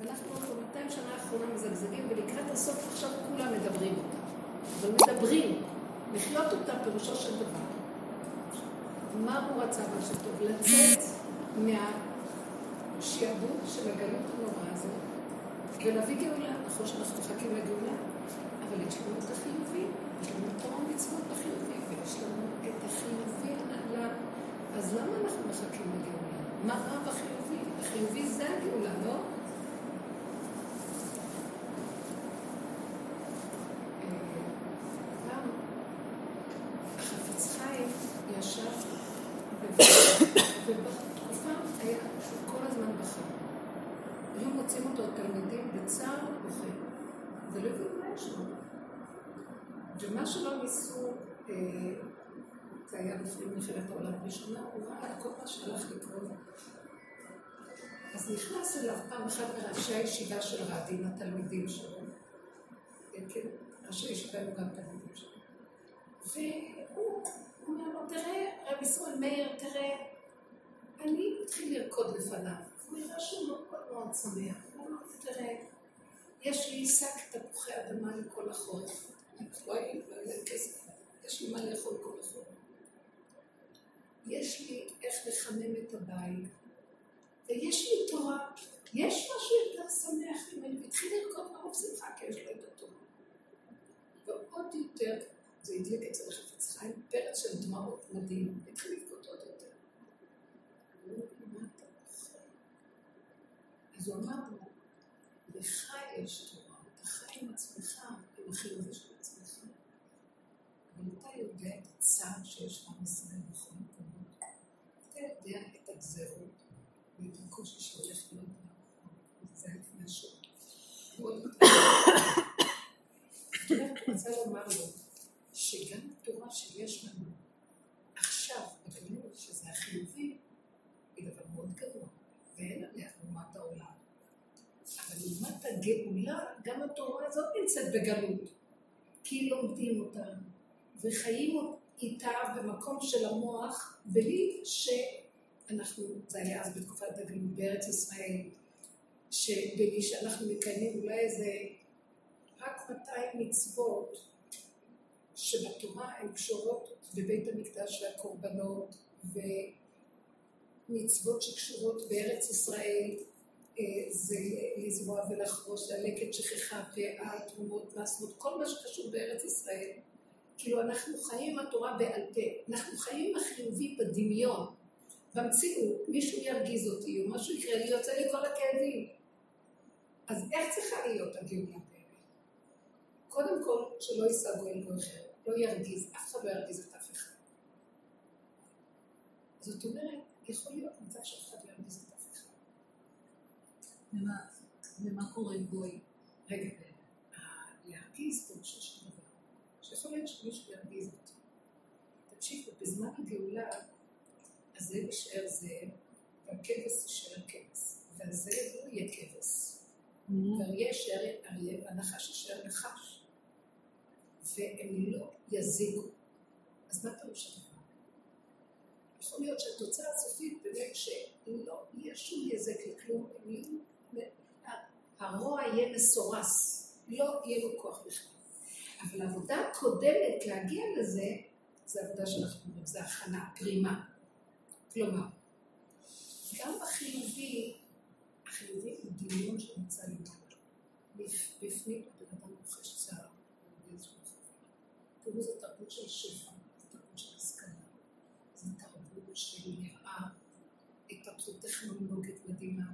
ואנחנו כבר 200 שנה האחרונה מזגזגים, ולקראת הסוף עכשיו כולם מדברים אותה. אבל מדברים, לחיות אותה פירושו של דבר. מה הוא רצה מה שטוב? לצאת מהשיעבוד של הגלות הנוראה הזאת, ולהביא גאולה. נכון שאנחנו מחכים לגאולה, אבל יש לנו את החיובי, יש לנו תורה ומצוות בחיובי, ויש לנו את החיובי הנעלה. אז למה אנחנו מחכים לגאולה? מה רע בחיובי? החיובי זה הגאולה, לא? ובתקופה היה שהוא כל הזמן בכה. היו מוצאים אותו התלמידים בצער ובוכה, ולא הבינו מה יש לו. ומה שלא ניסו, אה, זה היה לפני מלחמת העולם הראשונה, הוא ראה את כל מה שהלך לקרות. אז נכנס אליו פעם אחת מראשי הישיבה של רדין, התלמידים שלו. כן, ראשי הישיבה היו גם תלמידים שלו. והוא אומר לו, תראה, רבי ישראל מאיר, תראה, אני מתחיל לרקוד לפניו. הוא נראה שהוא מאוד מאוד שמח. הוא אומר, תראה, יש לי שק תפוחי אדמה לכל החורף. לא היה לי כסף, יש לי מה לאכול כל החורף. יש לי איך לחמם את הבית, ויש לי תורה. יש משהו יותר שמח ממני, והתחיל לרקוד מרוב שמחה, כי יש לו את התורה. ועוד יותר, זה הדליק אצל החפץ חיים, פרץ של דמעות מדהים, התחיל לבכות עוד יותר. אז הוא אמר לך יש תורה, אתה חי עם עצמך, עם החיובי של עצמך. אבל אתה יודע את הצער שיש לעם ישראל בכל מקומות. אתה יודע את הגזרות ואת הקושי שהולך להיות זה לפני השם. אני רוצה לומר לו שגם התורה שיש לנו עכשיו, בגלות, שזה החיובי, היא דבר מאוד גרוע, ואין עליה לעומת העולם. אבל לעומת הגאולה, גם התורה הזאת נמצאת בגלות, כי לומדים אותה. וחיים איתה במקום של המוח, בלי שאנחנו, זה היה אז בתקופת הגלות בארץ ישראל, שבלי שאנחנו מקיימים אולי איזה רק 200 מצוות שבתורה הן קשורות בבית המקדש והקורבנות ומצוות שקשורות בארץ ישראל זה לזרוע ולחרוש, ללקט שכחה, פאה, תרומות, מסמות, כל מה שקשור בארץ ישראל. כאילו אנחנו חיים התורה בעל פה, אנחנו חיים החיובי בדמיון, במציאות, מישהו ירגיז אותי או משהו יקרה לי, יוצא לי כל הכאבים. אז איך צריכה להיות הגאולה באמת? קודם כל, שלא יישא גואל גוי אחר, לא ירגיז, אף אחד לא ירגיז את אף אחד. זאת אומרת, יכול להיות מצב שאף אחד לא ירגיז. ומה, קורה עם גוי? רגע, להרגיז פירושו של דבר, שיכול להיות שמישהו ירגיז אותי. תקשיבו, בזמן הגאולה, הזאב יישאר זאב, והכבש יישאר כבש, והזאב לא יהיה כבש. ואריה יישאר אריה, והנחש יישאר נחש. והם לא יזיקו. אז מה פירוש הדבר? יכול להיות שהתוצאה הסופית באמת שלא יהיה שום יזק לכלום, הרוע יהיה מסורס, לא יהיה לו כוח בכלל. אבל העבודה הקודמת להגיע לזה, זה עבודה שאנחנו אומרים, זה הכנה, פרימה. כלומר, גם החיובי, החיובי הוא דמיון שנמצא למעלה. בפנים הבן אדם רוכש צער. תראו, זו תרבות של שפע, זו תרבות של השכלה, זו תרבות של יראה, התפתחות טכנולוגית מדהימה,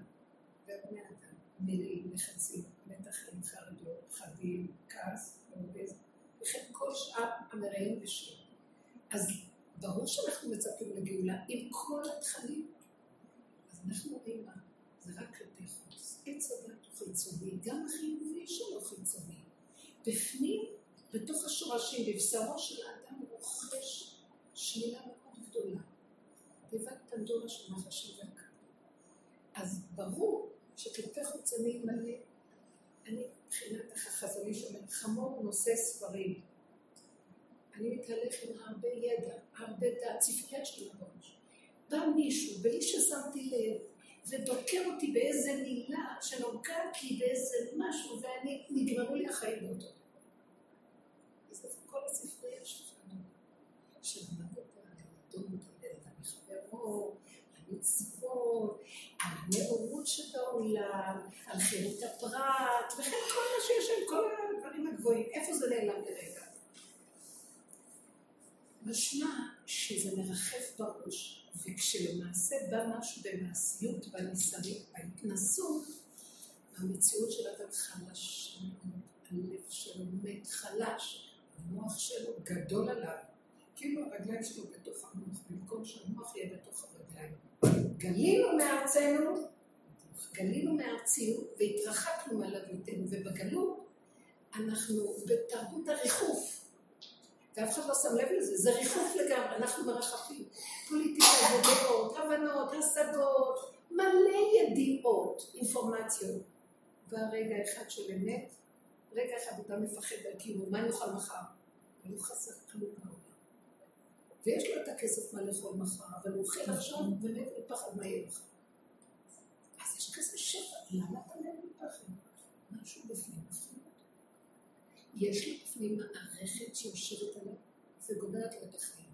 ובני אדם מלאים לחצים, מתחים, חרדות, חדים, כעס, מרוגז, וכן כל שאר המרעים ושיר. אז ברור שאנחנו מצפים לגאולה עם כל התכנים. אז אנחנו רואים מה, זה רק כלפי חוץ. עץ הדת הוא חיצוני, גם החיובי שלו חיצוני. בפנים בתוך השורשים, בבשרו של האדם רוכש שלילה מאוד גדולה. תיבת פנדורה של נחשים והקרב. אז ברור שכלפי חוץ אני מלא, אני מבחינת החזוני שאומר, חמור נושא ספרים. אני מתהלך עם הרבה ידע, הרבה דעת, ספרייה שלי בראש. בא מישהו, בלי ששמתי לב, ודוקר אותי באיזה מילה שנוגעת לי באיזה משהו, ואני, נגמרו לי החיים באותו. אז איפה כל הספרייה שלנו, שלמדת לדון המחברות, המצוות, על הנאורות שבעולם, על חירות הפרט, וכן כל מה שיש שם, כל הדברים הגבוהים, איפה זה נעלם לרגע? משמע שזה מרחף בראש, וכשלמעשה בא משהו במעשיות, בניסיון, בהתנסות, המציאות של אדם חלש, הלב שלו מת חלש, המוח שלו גדול עליו, כאילו הרגליים שלו בתוך המוח, במקום שהמוח יהיה בתוך הרגליים. גלינו מארצנו, גלינו מארצנו והתרחקנו מעלביותינו, ובגלות אנחנו בתרבות הריחוף. ואף אחד לא שם לב לזה, זה ריחוף לגמרי, אנחנו מרחפים. פוליטיקה, דעות, הבנות, השגות, מלא ידיעות, אינפורמציות. והרגע אחד של אמת, רגע אחד אתה מפחד על קיומו, מה נאכל מחר? לא חסר כלום בעולם. ויש לו את הכסף מה לאכול מחר, אבל הוא אוכל עכשיו באמת בפחד מה יהיה מחר. אז יש כזה שפע, למה אתה מת בפחד? משהו בפנים מפחיד. יש לי בפנים מערכת שיושבת עליו וגומרת לו את החיים.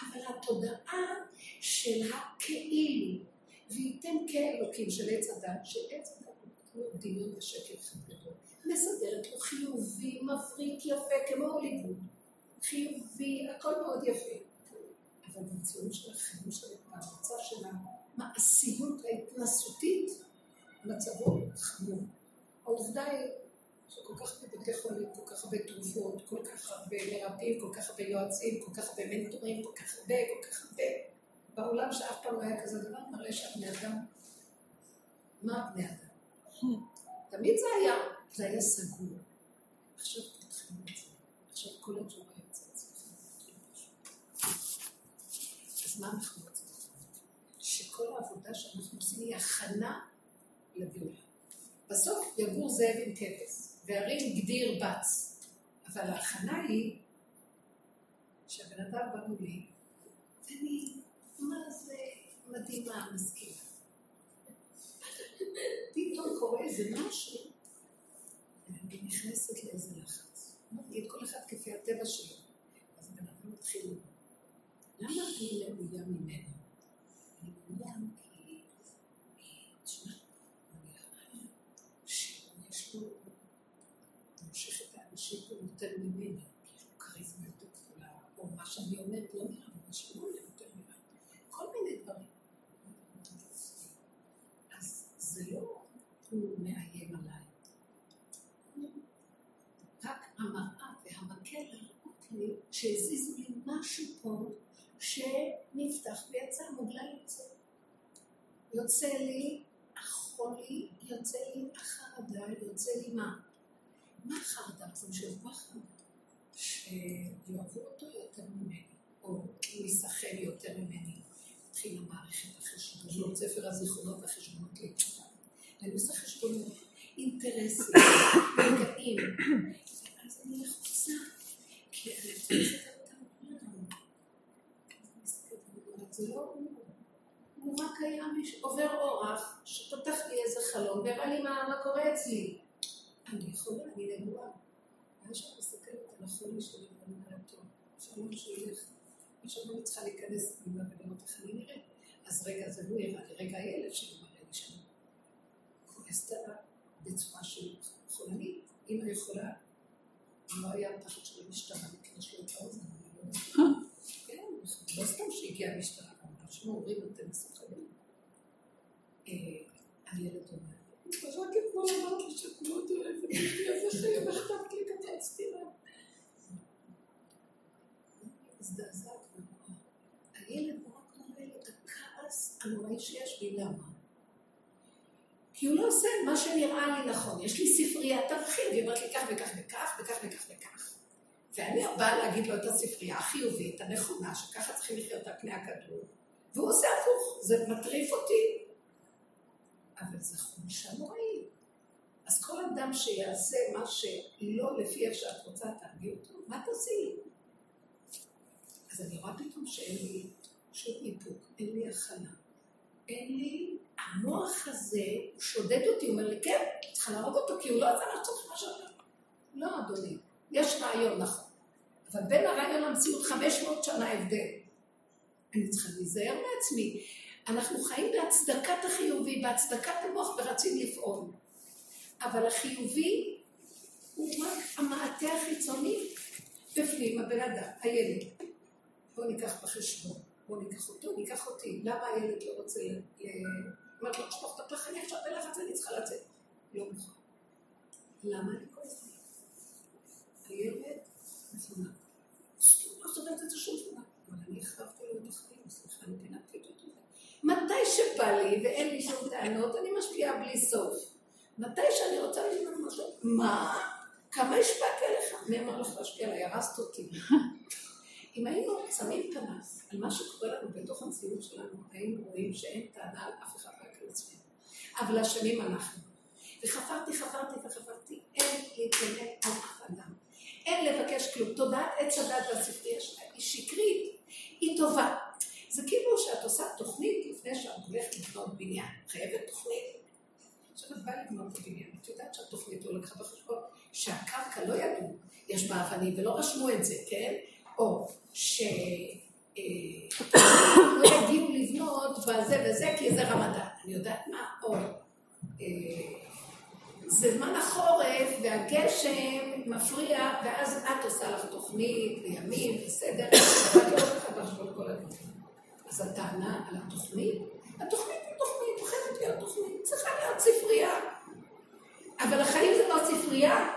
אבל התודעה של הכאילו, וייתן כאלוקים של עץ הדת, שעץ הדת הוא כמו דמיון ושקר גדול, מסדרת לו חיובי, מבריק, יפה, כמו הוליווד. חיובי, הכל מאוד יפה. אבל במציאות של החיים שלנו, במצב של המעשיות ההתנסותית, מצבו חמור. העובדה היא שכל כך הרבה בתי חולים, כל כך הרבה תרופות, כל כך הרבה מרפאים, כל כך הרבה יועצים, כל כך הרבה מנטורים, כל כך הרבה, כל כך הרבה. בעולם שאף פעם לא היה כזה דבר, מראה שהבני אדם, מה הבני אדם? תמיד זה היה, זה היה סגור. עכשיו פותחים את זה, עכשיו כל התשובה יוצאת. אז מה אנחנו רוצים? שכל העבודה שאנחנו עושים היא הכנה לגאולה. בסוף יגור זאב עם כבש. והרים גדיר בץ. אבל ההכנה היא שהבן אדם בא מולי, ואני, מה זה מדהימה, משכילה. פתאום קורה איזה משהו, ואני נכנסת לאיזה לחץ. נגיד כל אחד כפי הטבע שלו. אז הבן אדם מתחיל למה אני ראויה ממנו? אני מאוים יותר ממני, כאילו כריזמה יותר גדולה, או מה שאני אומרת לא נראה מה שהוא אומר יותר נראה כל מיני דברים. אז זה לא הוא מאיים עליי. רק המראה והמקל להראות לי שהזיזו לי משהו פה שנפתח ויצא, מוגלה יוצא. יוצא לי החולי, יוצא לי החרדה, יוצא לי מה? מה החרדה הזו של פחד? שיאהבו אותו יותר ממני, או הוא ייסחב יותר ממני. התחילה מערכת החשבונות, ספר הזיכרונות והחשבונות להתחתן. אני עושה חשבונות, אינטרסים, רגעים. אז אני לחוצה, כי אני לסדר את העולם. זה לא הוא. הוא רק היה עובר אורח, שפתח לי איזה חלום, והראה לי מה קורה אצלי. אני יכולה, אני נגועה. ואז שאני מסתכלת על החולי שלי ואני אומרת, טוב, שלום שילך. עכשיו אני צריכה להיכנס פנימה ולראות איך אני נראית. אז רגע, זה הוא יראה לי, רגע הילד שלי מראה לי שאני כועסת עליו בצורה של חולנית. אמא יכולה, לא היה פחד של המשטרה לקרש לו את האוזן, אני לא יודעת. כן, לא סתם שהגיעה המשטרה, אנשים אומרים, אתם מסוכנים. אה, הילד אומר, רק אתמול אמרת לי שאת מאוד אוהבת אותי, איזה חיים אכפת לי, קצצתי לה. הזדעזעת ונורא. הילד רק מראה לי את הכעס הנוראי שיש בי, למה? כי הוא לא עושה מה שנראה לי נכון. יש לי ספריית ערכים, והיא אומרת לי כך וכך וכך וכך וכך וכך. ואני באה להגיד לו את הספרייה החיובית, הנכונה, שככה צריכים לחיות על פני הכדור, והוא עושה הפוך, זה מטריף אותי. אבל זה חולשה נוראית. אז כל אדם שיעשה מה שלא לפי איך שאת רוצה, תעגי אותו, מה תעשי? אז אני רואה פתאום שאין לי שום איפוק, אין לי הכנה. אין לי, המוח הזה, שודד אותי, הוא אומר לי, כן, צריכה להרוג אותו, כי הוא לא עשה מה שצריך שאתה. לא, אדוני, יש רעיון, נכון. אבל בין הרעיון למציאות 500 שנה הבדל. אני צריכה להיזהר מעצמי. אנחנו חיים בהצדקת החיובי, בהצדקת המוח ורצים לפעול. אבל החיובי הוא רק המעטה החיצוני בפנים הבן אדם, הילד. בואו ניקח בחשבון, בואו ניקח אותו, ניקח אותי. למה הילד לא רוצה ל... אומרת לו, תשפוך את הפח, אני עכשיו בלחץ, אני צריכה לצאת. לא מוכן. למה אני כועסת? הילד מפונה. לא סובלת את זה שום דבר. אבל אני החרבתי לו את החיים, סליחה, אני פינקתי אותו. מתי שבא לי ואין לי שום טענות, אני משפיעה בלי סוף. מתי שאני רוצה ללמוד משהו, מה? כמה השפעתי עליך? מי אמר לך להשפיע עליי? הרסת אותי. אם היינו שמים פנס על מה שקורה לנו בתוך המציאות שלנו, היינו רואים שאין טענה על אף אחד רק על עצמנו. אבל אשמים אנחנו. וחפרתי, חפרתי וחפרתי, אין להתגונן על אף אדם. אין לבקש כלום. תודעת עץ הדת והספרייה שלה היא שקרית, היא טובה. זה כאילו שאת עושה תוכנית לפני שאת הולכת לקנות בניין. חייבת תוכנית. עכשיו את באה לקנות בניין, את יודעת שהתוכנית לא לקחה בחשבון שהקרקע לא ידעו, יש בה אבנים ולא רשמו את זה, כן? או שלא אה, יגיעו לבנות בזה וזה כי זה רמדאן, אני יודעת מה, או אה, זה זמן החורף והגשם מפריע ואז את עושה לך תוכנית וימים וסדר ואת לא צריכה בחשבון כל הדברים. אז הטענה על התוכנית, התוכנית להיות תוכנית, צריכה להיות ספרייה. אבל החיים זה לא ספרייה.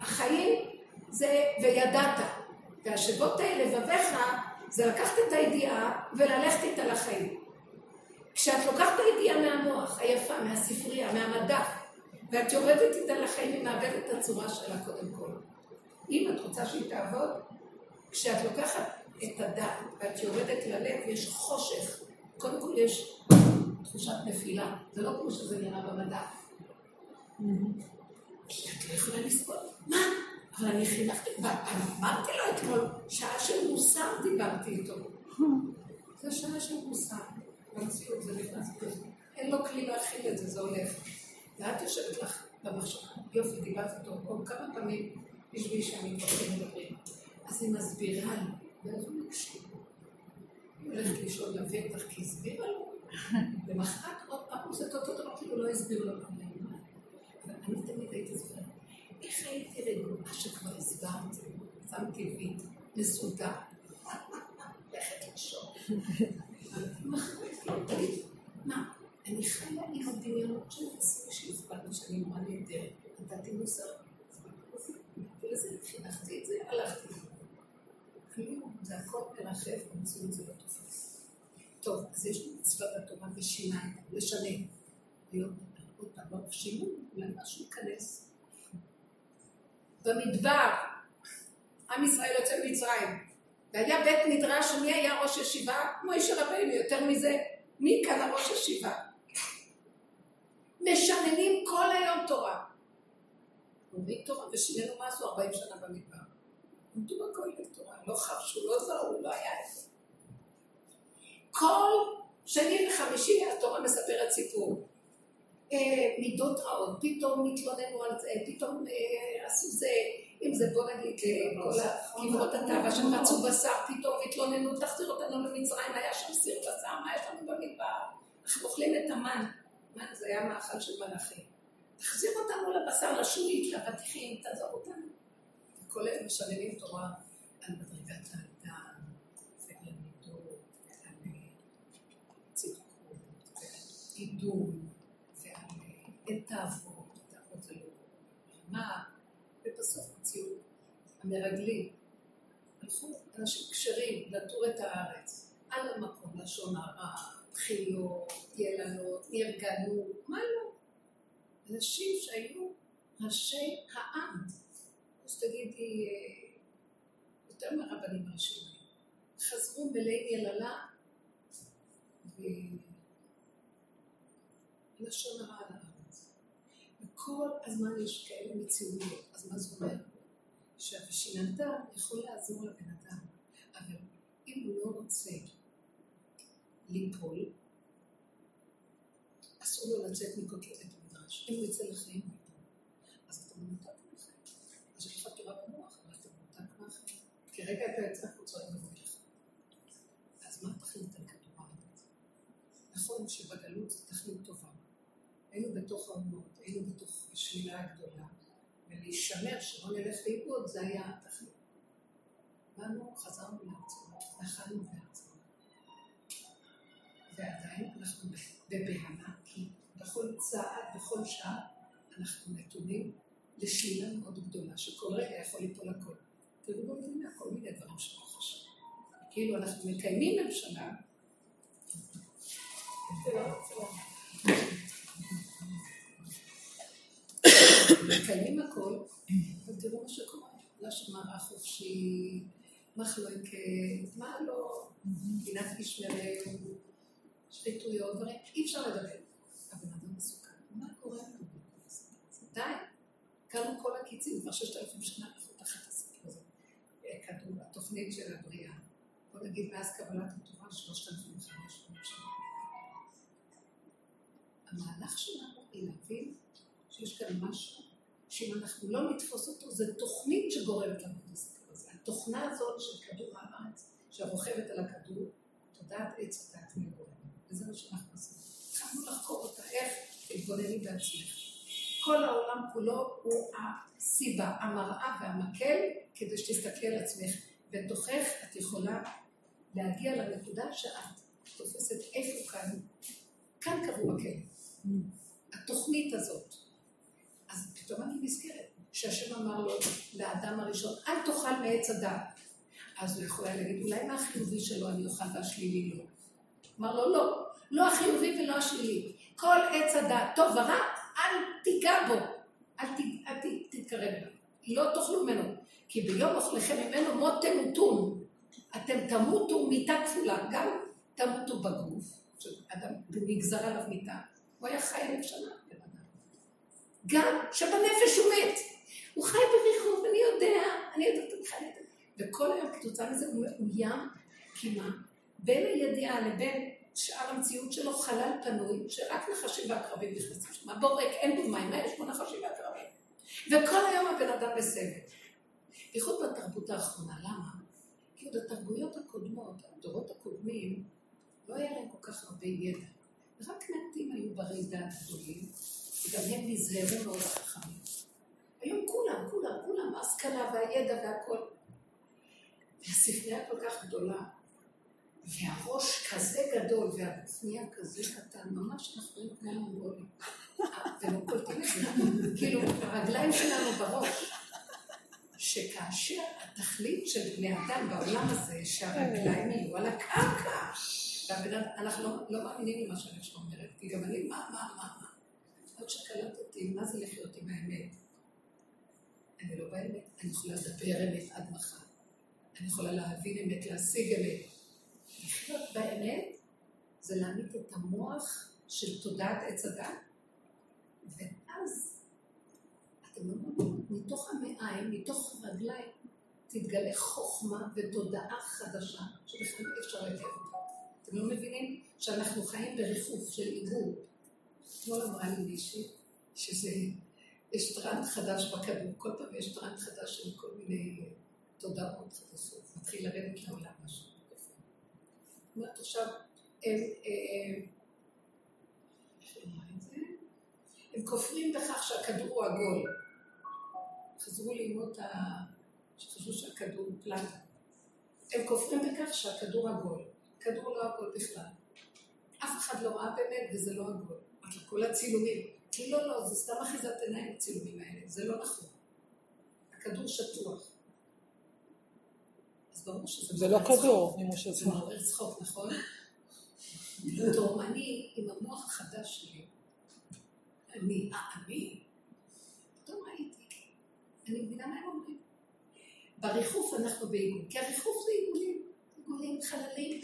החיים זה וידעת. והשבות לבביך זה לקחת את הידיעה וללכת איתה לחיים. כשאת לוקחת את הידיעה מהמוח היפה, מהספרייה, מהמדע, ואת יורדת איתה לחיים, היא מאבדת את הצורה שלה קודם כל. אם את רוצה שהיא תעבוד, כשאת לוקחת את הדעת ואת יורדת ללב, יש חושך. קודם כל יש תחושת נפילה. זה לא כמו שזה נראה במדע. כי את לא יכולה לסבול. מה? אבל אני חינכתי, אמרתי לו אתמול, שעה של מוסר דיברתי איתו. זה שעה של מוסר. במציאות זה נכנס כזה. אין לו כלי להכיל את זה, זה הולך. ואת יושבת לך במחשבה, יופי, דיברת איתו, או כמה פעמים בשביל שהם מתווכחים מדברים. אז היא מסבירה לי, ואז הוא מקשיב. היא הולכת לשאול אותך כי הסבירה לו. למחרת עוד פעם הוא עושה אותו דבר, כאילו לא הסביר לו. אני תמיד הייתי זוכרת. איך הייתי רגועה שכבר הסברתי, שמתי וי, מסודר, לכת לישון. תגיד, מה, אני חיה עם הדמיונות של עצמי שהסברתי שאני נורא נהדרת, נתתי מוסר, חינכתי את זה, הלכתי. כלום, זה הכל מרחב, במציאות זה לא תופס. טוב, אז יש לנו מצווה בתורה ושיניים, לשנה. להיות עוד פעם, שינו, אולי משהו ייכנס. במדבר, עם ישראל יוצא ממצרים, והיה בית מדרש, מי היה ראש ישיבה? מוישה רבינו, יותר מזה, מי כאן הראש ישיבה? משננים כל היום תורה. אומרים תורה, ושינינו מה עשו 40 שנה במדבר. עמדו בכולל תורה, לא חרשו, לא זרו, לא היה את זה. כל שני וחמישי התורה מספרת סיפור. אה, מידות רעות, פתאום התלוננו על זה, פתאום אה, עשו זה, אם זה בוא נגיד אה, כל הקברות התאווה שמצאו בשר, פתאום התלוננו, תחזיר אותנו למצרים, היה שם סיר בשר, מה יש לנו במדבר? אנחנו אוכלים את המן, מן זה היה מאכל של מלאכים. תחזיר אותנו לבשר, לשונית, לאבטיחים, תעזור אותנו. וכל אלה משלמים תורה על מדרגת האדם, ועל המידות, ועל צדקות, ועל עידון. אין תעבוד, תעבוד זה לא מה, ובסוף מציאות המרגלים הלכו אנשים כשרים לטור את הארץ על המקום, לשון הרע, בחיות, ילנות, נרגנו, מה לא? אנשים שהיו ראשי העם, אז תגידי, יותר מהרבנים הראשיים, חזרו מלאי יללה ולשון הרע על כל הזמן יש כאלה מציאויות. אז מה זאת אומרת? שהשיננתם יכול לעזור לבן אדם, אבל אם הוא לא רוצה ליפול, אסור לו לצאת מכותלי בית המדרש. אם הוא יצא לחיים, אז אתה מנותק מהחיים. אז יש לך תורה במוח, אבל אתה מנותק מהחיים. כי רגע אתה יוצא החוצה, אני מביא לך. אז מה תחליט על כדור הארץ? נכון שבגלות זו תכלית טובה. היינו בתוך האומות, היינו בתוך השלילה הגדולה, ולהישמר, שלא נלך לאיבוד, זה היה התכלית. באנו, חזרנו לארצנו, נחלנו בארצנו. ועדיין אנחנו בבהלה, כי בכל צעד, בכל שעה, אנחנו נתונים לשלילה מאוד גדולה, שכל רגע יכול ליפול הכל. תראו במדינה כל מיני דברים שלא חשוב. כאילו אנחנו מקיימים ממשלה, מקיימים הכל, ותראו מה שקורה. לא שמרה חופשי, מחלוקת, מה לא, מדינת משמרת, שחיתויות, דברים, אי אפשר לדבר. הבן אדם מסוכן. מה קורה לנו? די. קמו כל הקיצים, כבר ששת אלפים שנה אנחנו תחת הסיפור הזה. כתוב התוכנית של הבריאה. בוא נגיד מאז קבלת התורה שלושת אלפים וחמש שנה. המהלך שלנו היא להבין שיש כאן משהו שאם אנחנו לא נתפוס אותו, זו תוכנית שגורמת לנו את הסיפור הזה. התוכנה הזאת של כדור הארץ, שרוכבת על הכדור, תודעת עץ הדת מגורם. וזה מה שאנחנו עושים. התחלנו לחקור אותה, איך תתבונני בעצמך. כל העולם כולו הוא הסיבה, המראה והמקל, כדי שתסתכלי על עצמך. בתוכך את יכולה להגיע לנקודה שאת תופסת איפה כאן, כאן קבעו הכלא. התוכנית הזאת. פתאום אני נזכרת שהשם אמר לו לאדם הראשון, אל תאכל מעץ הדת. אז הוא יכול היה להגיד, אולי מה החיובי שלו אני אוכל והשלילי לא. אמר לו, לא, לא החיובי ולא השלילי. כל עץ הדת, טוב ורע, אל תיגע בו, אל, ת, אל ת, תתקרב אליו. לא תאכלו ממנו, כי ביום אוכלכם ממנו מות תמותון. אתם תמותו מיתה כפולה, גם תמותו בגוף, שאדם נגזר עליו מיתה, הוא היה חי אלף שנה. גם שבנפש הוא מת. הוא חי בריחוב, אני יודע, אני יודעת, אני חי, וכל היום כתוצאה מזה הוא מאוים, מה? בין הידיעה לבין שאר המציאות שלו חלל פנוי, שרק נחשים ועקרבים נכנסים שם. בור ריק, אין מים, מה יש בו נחשים ועקרבים? וכל היום הבן אדם בסבל. בייחוד בתרבות האחרונה, למה? כי עוד התרבויות הקודמות, הדורות הקודמים, לא היה להם כל כך הרבה ידע. רק מעטים היו ברי דעת גדולים, וגם הם נזהרו מאוד החכמים. היום כולם, כולם, כולם, ההשכלה והידע והכל. והספרייה כל כך גדולה, והראש כזה גדול, נהיה כזה קטן, ממש אנחנו רואים כמו מונגולים. לא קולטים את זה, כאילו, הרגליים שלנו בראש. שכאשר התכלית של בני אדם בעולם הזה, שהרגליים יהיו על הקרקע. אנחנו לא, לא מאמינים למה שאני אומרת, כי גם אני, מה, מה, מה, מה. עד שקלטתי, מה זה לחיות עם האמת? אני לא באמת, אני יכולה לדבר אמת עד מחר. אני יכולה להבין אמת, להשיג אמת. לחיות באמת זה להעמיד את המוח של תודעת עץ הדעת, ואז אתם לא מבינים, מתוך המעיים, מתוך הרגליים, תתגלה חוכמה ותודעה חדשה, שבכלל אי אפשר לתאר אותה. אתם לא מבינים שאנחנו חיים בריחוף של עיגור. אתמול אמרה לי מישהי שזה, יש טרנד חדש בכדור, כל פעם יש טרנד חדש של כל מיני תודעות חדשות, מתחיל לרדת לעולם משהו. אומרת עכשיו, הם, הם כופרים בכך שהכדור הוא עגול. חזרו ללמוד ה... שחשבו שהכדור הוא פלטה. הם כופרים בכך שהכדור עגול. כדור לא עגול בכלל. אף אחד לא ראה באמת וזה לא עגול. כל הצילומים. כי לא, לא, זה סתם אחיזת עיניים הצילומים האלה, זה לא נכון. הכדור שטוח. אז ברור שזה זה לא כדור, אם שטוח. זה מעורר צחוק, נכון? פתאום אני, עם המוח החדש שלי, אני, אה, אני, פתאום ראיתי, אני מבינה מה הם אומרים. בריחוף אנחנו בעיגול, כי הריחוף זה עיגולים, עיגולים, חללים,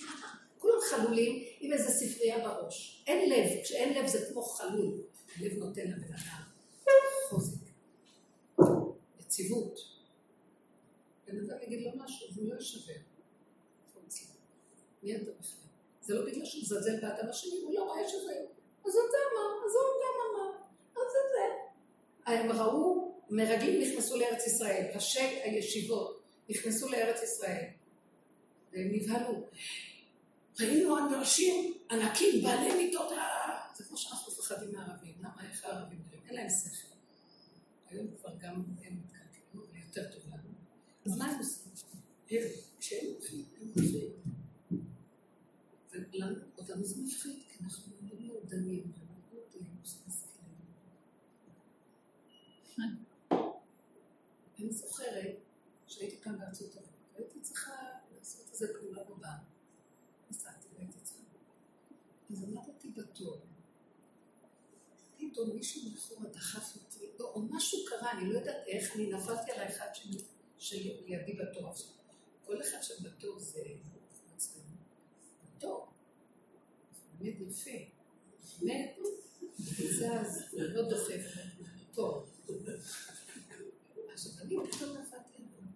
כולם חלולים עם איזה ספרייה בראש. אין לב, כשאין לב זה כמו חלול. הלב נותן לבן אדם חוזק, יציבות. בן אדם יגיד לו משהו, והוא לא ישבר. מי אתה בכלל? זה לא בגלל שהוא מזלזל באדם השני, הוא לא רואה שזה... אז אתה אמר, אז הוא גם אמר, אז זה זה. הם ראו, מרגלים נכנסו לארץ ישראל, ראשי הישיבות נכנסו לארץ ישראל, והם נבהלו. ראינו אנשים ענקים, בעלי מיטות, זה כמו שאנחנו מפחדים מערבים, למה איך הערבים נראים? אין להם שכל. היום כבר גם הם מתקלקלו, ויותר טוב לנו. אז מה הם עושים? כשהם הולכים, הם הולכים. ואותנו זה מפחיד, כי אנחנו לא מעודנים, ואנחנו לא משכילים. אני זוכרת שהייתי כאן בארצות הברית, הייתי צריכה לעשות איזה פעולה בבנק. נסעתי והייתי צריכה. אז עמדתי בתור. פתאום מישהו מאחורה דחף אותי, או משהו קרה, אני לא יודעת איך, אני נפלתי על האחד שלידי בתור עכשיו. כל אחד שבתור זה עצמנו. בתור. באמת יפה. באמת, זה אז, לא דוחף, טוב. עכשיו אני פתאום נפלתי עליו.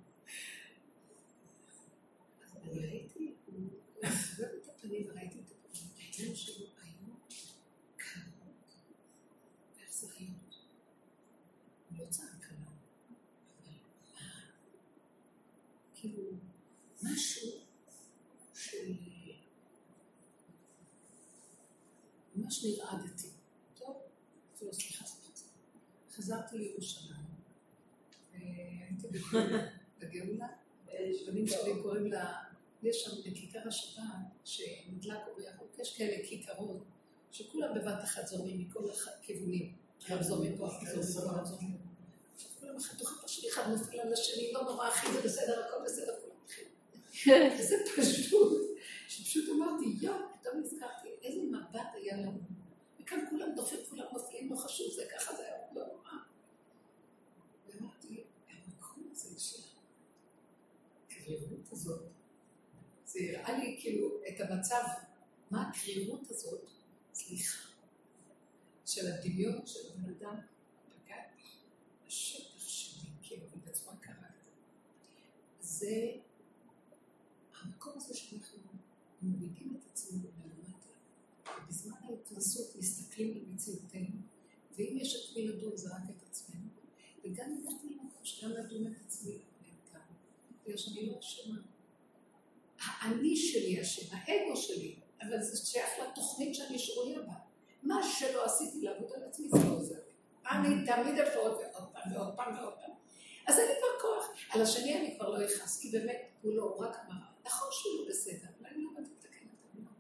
אז אני ראיתי, הוא הסובב את הפנים וראיתי את הפנים, העיניים שלו היו קרות ואכזריות. הוא לא צעק עליו, אבל כאילו, משהו של... ממש נרעדתי. טוב, אפילו סליחה, סליחה. חזרתי לירושלים, והייתי בגאולה, בנים שלי קוראים לה, יש שם בכיכר השבת, שנדלק אור ירוק, יש כאלה כיכרות, שכולם בבת אחת זורמים מכל הכיוונים, גם זורמים פה, זורמים פה, זורמים פה. כולם חתוכים בשני, אחד נופל על השני, לא נורא, אחי, זה בסדר, הכל בסדר, כולם הולכים. וזה פשוט, שפשוט אמרתי, יואו, פתאום נזכרתי, איזה מבט היה לנו. וכאן כולם דופקים, כולם נופלים, לא חשוב, זה ככה, זה היה לא נורא. ואמרתי, המקום הזה של הקרירות הזאת, זה הראה לי כאילו את המצב, מה הקרירות הזאת, סליחה, של הדמיון של הבן אדם, פגע בשטח שלי, כאילו, בצורה קרה. זה המקום הזה שאנחנו מורידים את עצמנו למטה, ובזמן ההתנסות מסתכלים על מציאותנו, ואם יש את מי לדון זה רק את עצמנו, וגם הגעתי למקום שגם לדון את עצמי בגלל שאני לא אשמה. האני שלי אשם, האגו שלי, אבל זה שייך לתוכנית שאני שרויה בה. מה שלא עשיתי לעבוד על עצמי זה לא עוזר. אני תמיד אפשר עוד פעם ועוד פעם ועוד פעם. אז אין לי כבר כוח. על השני אני כבר לא אכעס, כי באמת הוא לא, רק אמר, נכון שהוא לא בסדר, אבל אני לא באתי לתקן את העולם.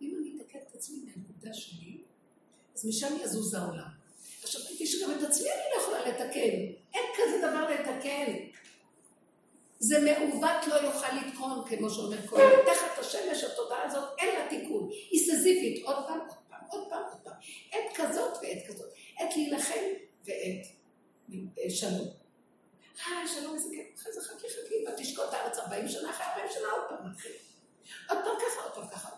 אם אני אתקן את עצמי מהנקודה שלי, אז משם יזוז העולם. עכשיו ראיתי שגם את עצמי אני לא יכולה לתקן. אין כזה דבר לתקן. זה מעוות לא יוכל לתקון, כמו שאומר כהן. תחת השמש התודעה הזאת אין לה תיקון. היא סזיפית, עוד פעם, עוד פעם, עוד פעם, עוד פעם. עת כזאת ועת כזאת. עת להילחם ועת שלום. אה, שלום, איזה כיף, אחרי זה חכי חכי, ותשקוט הארץ 40 שנה, אחרי 40 שנה עוד פעם מתחיל. עוד פעם ככה, עוד פעם ככה.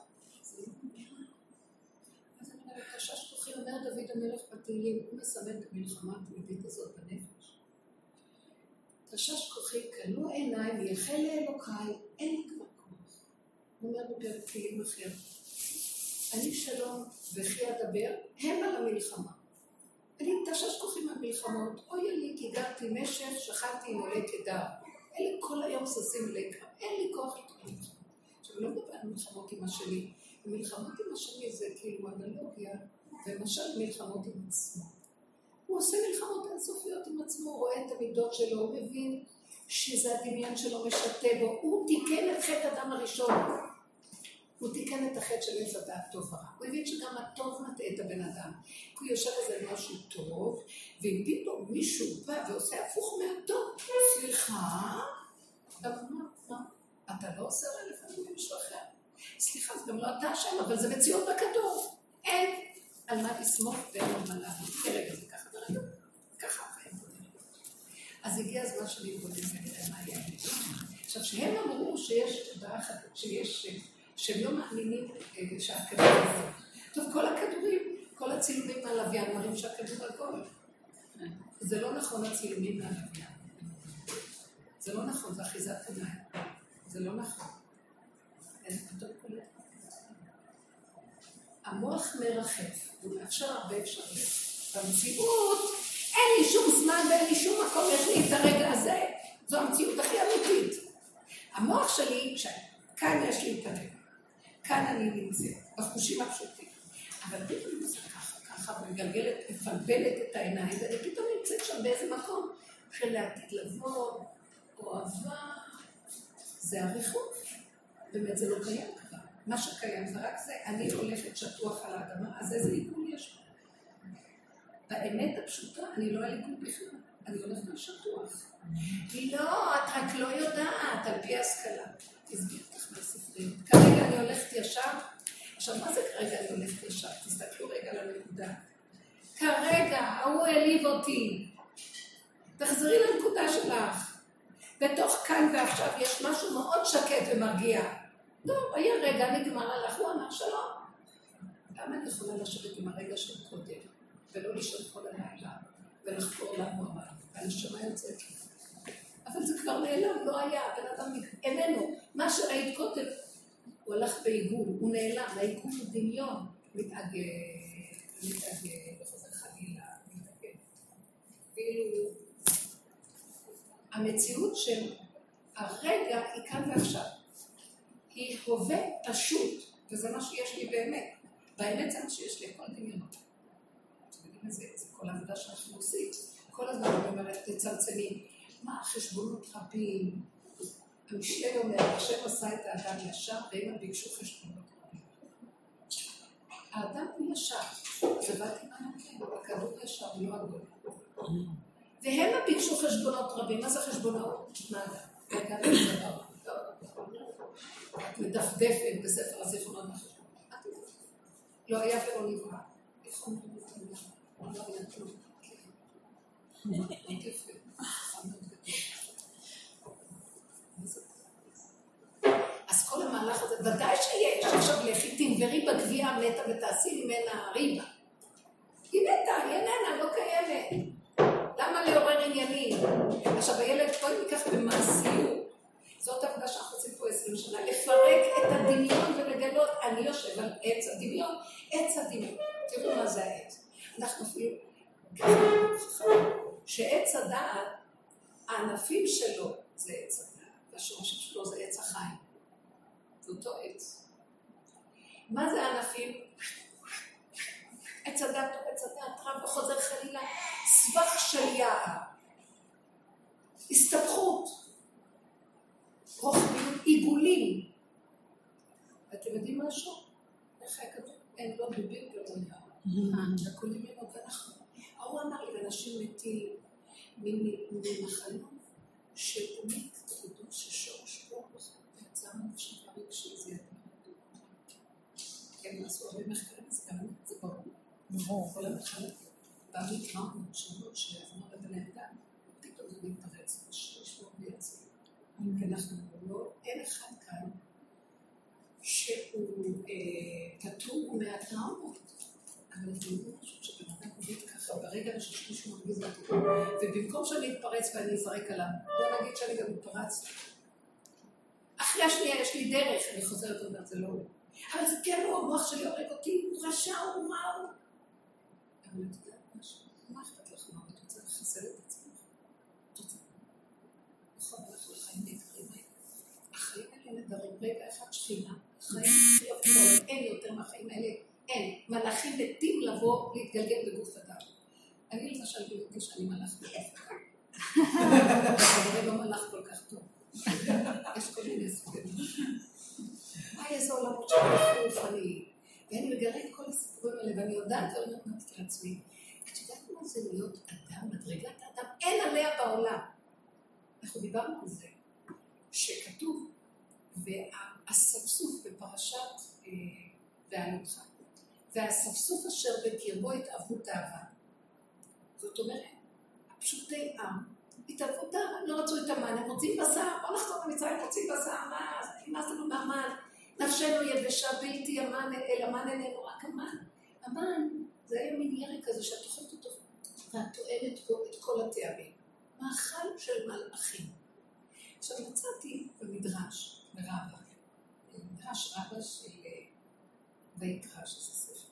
אז אני אומרת, חשש כוחי, אומר דוד המלך בתהילים, הוא מסמן את המלחמה התמידית הזאת בנפש. חשש כוחי, כלו עיניי, מייחל לאלוקיי, אין לי כבר כוח. הוא אומר בפרק תהילים אחר. אני שלום וכי אדבר, הם על המלחמה. אני מתשש כוחי מהמלחמות, אוי לי כי גרתי משך, שכבתי עם עולי קדר. אלה כל היום ששים לקר, אין לי כוח מלחמות. עכשיו, אני לא מדבר על מלחמות עם השני, מלחמות עם השני זה כאילו אנלוגיה, ומשל מלחמות עם עצמו. הוא עושה מלחמות אינסופיות עם עצמו, רואה את המידות שלו, הוא מבין שזה הדמיון שלו משתה בו, הוא תיקן את חטא אדם הראשון. הוא תיקן את החטא של עץ הדעת טוב ורע. הוא הבין שגם הטוב מטעה את הבן אדם. כי הוא יושב איזה משהו טוב, ואם פתאום מישהו בא ועושה הפוך מהטוב, סליחה, אומר, מה? אתה לא עושה רע לפעמים למישהו אחר. סליחה, זה גם לא אתה אשם, אבל זה מציאות בכדור. אין על מה לסמוך ואין על מה לעבוד. ככה החיים אז הגיע הזמן שאני אתבונן ונראה מה יהיה. עכשיו, שהם אמרו שיש, שיש שהם לא מאמינים שהכדור עגול. טוב, כל הכדורים, כל הצילומים מהלוויין מראים שהכדור עגול. זה לא נכון הצילומים מהלוויין. זה לא נכון, זה אחיזת עיניים. זה לא נכון. המוח מרחף, הוא מאפשר הרבה אפשרויות. במציאות אין לי שום זמן ואין לי שום מקום, לי את הרגע הזה, זו המציאות הכי אמיתית. המוח שלי, כאן יש לי את הרגע, כאן אני נמצאת, בחושים הפשוטים. אבל פתאום זה ככה, ככה, ומגלגלת, מפלבלת את העיניים, ואני פתאום נמצאת שם באיזה מקום של לעתיד לבוא, או אהבה, זה הריחוק. באמת זה לא קיים כבר. מה שקיים זה רק זה, אני הולכת שטוח על האדמה, אז איזה עיגול יש פה? באמת הפשוטה, אני לא עיגול בכלל, אני הולכת על שטוח. לא, את רק לא יודעת, על פי השכלה. תסביר אותך מהספרים. כרגע אני הולכת ישר. עכשיו, מה זה כרגע אני הולכת ישר? תסתכלו רגע על הנקודה. כרגע, ההוא העליב אותי. תחזרי לנקודה שלך. בתוך כאן ועכשיו יש משהו מאוד שקט ומרגיע. טוב, היה רגע, נגמר, הלך, הוא אמר שלום. למה אני יכולה לשבת עם הרגע של קודם, ולא לישון כל הלילה, ולחקור למה הוא אמר, והנשמה יוצאת לי. אבל זה כבר נעלם, לא היה, הבן אדם איננו. מה שראית קודם, הוא הלך בעיגול, הוא נעלם, העיגול הוא דמיון, מתעגל, מתעגל, וחוזר חלילה, מתעגל. כאילו, המציאות של הרגע היא כאן ועכשיו. היא הווה פשוט, וזה מה שיש לי באמת. באמת זה מה שיש לי, הכל דמיונות. זה כל העבודה שאנחנו עושים. כל הזמן אני אומרת, תצמצמי. מה, חשבונות רבים. המשלי אומר, השם עשה את האדם ישר, והם ביקשו חשבונות רבים. האדם הוא ישר, זה באתי מהנקל, הכדור ישר, לא הגדול. והם ביקשו חשבונות רבים. מה זה חשבונות? מה זה? את מדפדפת בספר הזיכרונות מהחשבון. לא היה ולא נברא. איך אומרים אז כל המהלך הזה, ודאי שיש. עכשיו לכי תנברי בגבייה המתה ותעשי ממנה ריבה. היא מתה, היא איננה, לא קיימת. למה לעורר עניינים? עכשיו הילד, בואי ניקח במעשיות. זאת העבודה שאנחנו עושים פה עשרים שנה, לפרק את הדמיון ולגלות, אני יושב על עץ הדמיון, עץ הדמיון. תראו מה זה העץ. אנחנו אפילו, שעץ הדעת, הענפים שלו זה עץ הדעת, והשורשים שלו זה עץ החיים. זה אותו עץ. מה זה הענפים? עץ הדת הוא עץ הדת רב וחוזר חלילה, סבך של יער, הסתבכות, רוחבים, עיגולים. אתם יודעים משהו? איך היה כתוב? אין לא דובים ולא יער. הכל ממנו ואנחנו. ההוא אמר לי, אנשים מתים ממחלות שתמיד תדעו ששורש רוח יצא נפשי הרגשי זה כן, עשו הרבה מחקרים, זה גם זה ברור. כל המחלות. פעמים טראומות שונות שעברו לבני אדם, פתאום זה מתפרץ, יש לו ויציב. כי אנחנו לא, אין אחד כאן שהוא פטור מהטראומות. אבל אני חושבת שבן אדם עובד ככה ברגע ששמי שהוא מרגיז אותי, ובמקום שאני אתפרץ ואני אזרק עליו, בוא נגיד שאני גם התפרצתי. אחרי השנייה יש לי דרך, אני חוזרת ואומרת, זה לא הוא. אבל זה כן הוא, המוח שלי הורג אותי, הוא רשע, הוא רע, הוא... אבל את יודעת משהו, מה אכפת לך מה? את רוצה לחסל את עצמך? את רוצה... נכון, אנחנו חיים נהדרים האלה. החיים האלה נהדרים, רגע אחד שכינה. חיים הכי אין יותר מהחיים האלה, אין. מלאכים מתים לבוא, להתגלגל בגוף אדם. אני למשל גיליתי שאני מלאך בגוף אדם. אבל לא מלאך כל כך טוב. יש כל מיני סוגים. וואי, איזה עולמות של רוחני. ואני מגלה את כל הסיפורים האלה, ואני יודעת ואומרת לעצמי, את יודעת מה זה להיות אדם, מדרגת האדם? אין עליה בעולם. אנחנו דיברנו על זה, שכתוב, והאספסוף בפרשת בעלותך, והאספסוף אשר בקרבו התאוות אהבה. זאת אומרת, הפשוטי עם התאהבו אהבה, לא רצו את המן, הם רוצים בשר, בוא נחזור למצרים, רוצים בשר, מה, נמאס לנו מהמן. נפשנו יבשה בלתי המן, אל המן איננו רק המן. המן זה היה מין ירק כזה שאת אוכלת אותו ואת טוענת בו את כל הטעמים. מאכל של מלאכים. עכשיו מצאתי במדרש, ברבא, מדרש רבא של ויקרא, שזה ספר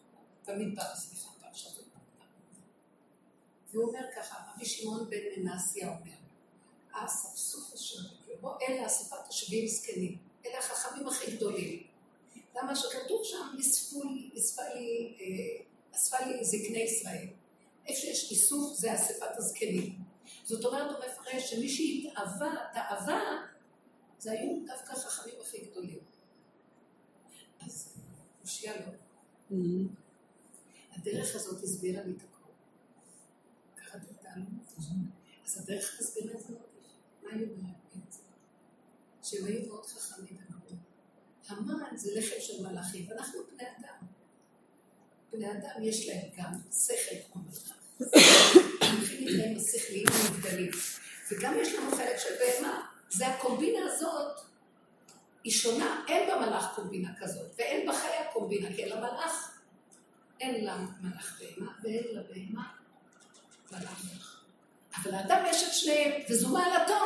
במדבר, סליחה, פרשת והוא אומר ככה, רבי שמעון בן מנסיה אומר, האספסוף אשר בקרבו, אלה אספת השביעים זקנים, אלה החכמים הכי גדולים. למה שכתוב שם, אספה לי זקני ישראל. איפה שיש איסוף זה אספת הזקנים. זאת אומרת, הוא מפרש שמי שהתאווה, תאווה, זה היו דווקא החכמים הכי גדולים. אז הושיע לו. הדרך הזאת הסבירה לי את הכל. קראתי אותנו. אז הדרך הסבירה את זה מה היא אומרת? שהם היו מאוד חכמים ומאוד. המן זה לחם של מלאכים, ואנחנו בני אדם. בני אדם יש להם גם שכל כמו מלאך. הולכים איתנו השכליים המגדלים. וגם יש לנו חלק של בהמה. זה הקומבינה הזאת, היא שונה. אין במלאך קומבינה כזאת, ואין בחיה קומבינה, כי למלאך אין לה מלאך בהמה, ואין לה בהמה מלאך. אבל לאדם יש את שניהם, וזו מעלתו.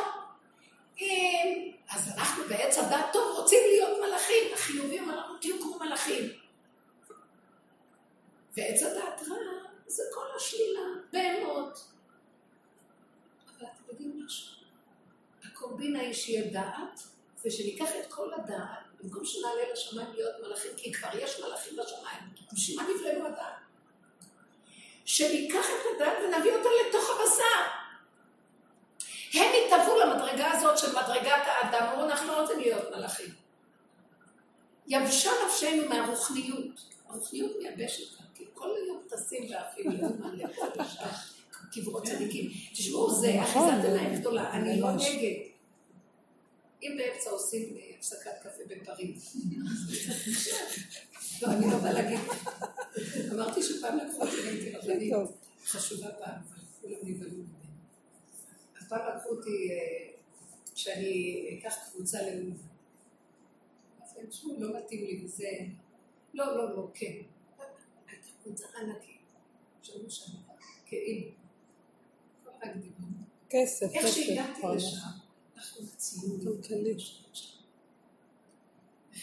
אם, אז אנחנו בעץ הדת טוב רוצים להיות מלאכים, החיובים אמרנו תהיו כמו מלאכים. ועץ הדת רע זה כל השלילה, בהמות. אבל אתם יודעים משהו? הקומבינה היא שיהיה דעת, ושניקח את כל הדעת, במקום שנעלה לשמיים להיות מלאכים, כי כבר יש מלאכים בשמיים, בשביל מה נבלנו הדעת? שניקח את הדעת ונביא אותה לתוך הבשר. הם התהוו למדרגה הזאת של מדרגת האדם, אמרו אנחנו לא רוצים להיות מלאכים. יבשה נפשנו מהרוחניות, הרוחניות מייבשת כאן, כי כל היום טסים ועפים לאומן לפה ושם, קברות צדיקים. תשמעו, זה נכון, אחיזת עיניים גדולה, אני לא נגד. אם באמצע עושים אה, הפסקת קפה בפריז. לא, אני לא באה להגיד. אמרתי שפעם לקחו אותי והייתי רבנית חשובה פעם, אבל כולם נבהלו ממני. אז פעם לקחו אותי אה, שאני אקח קבוצה לאום. אז הם תשמעו, לא מתאים לי וזה... לא, לא, לא, כן. הייתה קבוצה ענקית. שמעו שם, כאילו. דיברנו. כסף, איך כסף. שהגעתי. לשם, מציעים כלכלי.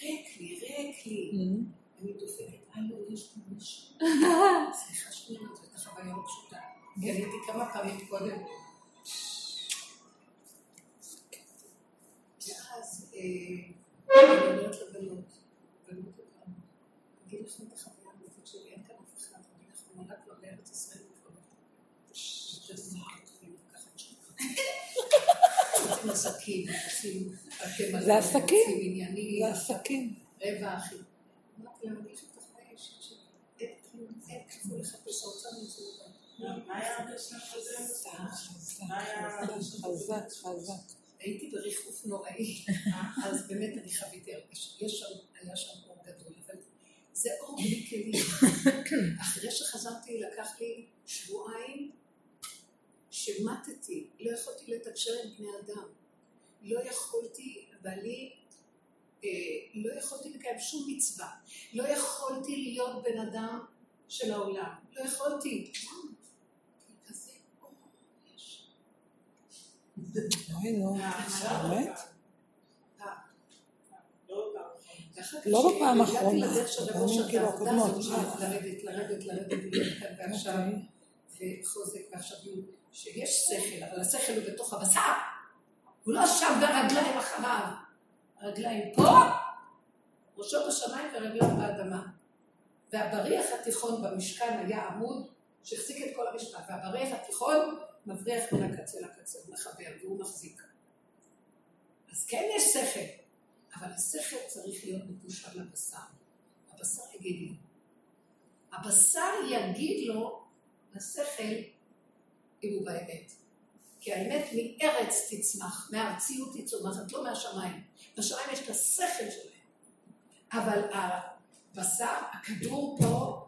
ריק לי, ריק לי. Mhm. אני דופקת, הלו, יש פה מישהו. סליחה שנייה, הייתה חוויה לא פשוטה. אני הייתי כמה פעמים קודם. ואז אה, אני אומרת לבנות, בנות יקרות, אגיד לכם את החוויה האמיתית שלי, אין כאן אף אחד, אני אנחנו נולד כבר בארץ ישראל בפרויקט. שזה ככה עושים עסקים, עושים בתי מלון, זה עסקים. זה עסקים. רווח. אמרתי להם, כלום, אין כלום לחפש האוצר מה היה חזק, חזק. הייתי בריחוף נוראי, אז באמת אני חוויתי הרגשה. יש שם, היה שם אור גדול, אבל זה אור בלי כלים. אחרי שחזרתי, לקח לי שבועיים שמטתי, לא יכולתי לתקשר עם בני אדם. לא יכולתי, בעלי, אה, לא יכולתי לקיים שום מצווה. לא יכולתי להיות בן אדם של העולם. לא יכולתי. כזה אור יש. לא בפעם האחרונה, בפעמים כאילו הקודמות. לרדת, לרדת, לרדת, להיות כאן ועכשיו, אוקיי. וחוזק ועכשיו, שיש שכל, אבל השכל הוא בתוך הבשר, הוא לא שם ברגליים אחריו, הרגליים פה, ראשו בשמיים ורגליו באדמה. והבריח התיכון במשכן היה עמוד שהחזיק את כל המשכן, והבריח התיכון מבריח מן הקצה לקצה, הוא מחבר והוא מחזיק. אז כן יש שכל, אבל השכל צריך להיות מקושר לבשר. הבשר יגיד לו. הבשר יגיד לו לשכל אם הוא באמת. כי האמת מארץ תצמח, מהארציות היא צומחת, לא מהשמיים. בשמיים יש את השכל שלהם. אבל הבשר, הכדור פה,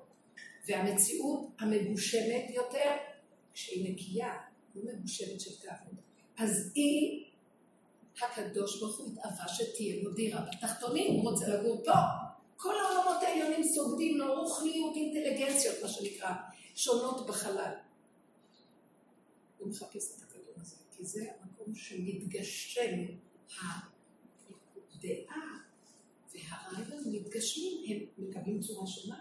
והמציאות המגושמת יותר, כשהיא נקייה, לא מגושמת של תעבוד. אז היא, הקדוש ברוך הוא התאווה שתהיה לו דירה בתחתונים, הוא רוצה לגור פה. כל העולמות העליונים סוגדים לו רוחניות, אינטליגנציות, מה שנקרא, שונות בחלל. הוא מחפש את כי זה המקום שמתגשם הדעה והרעיון מתגשמים, הם מקבלים צורה שונה.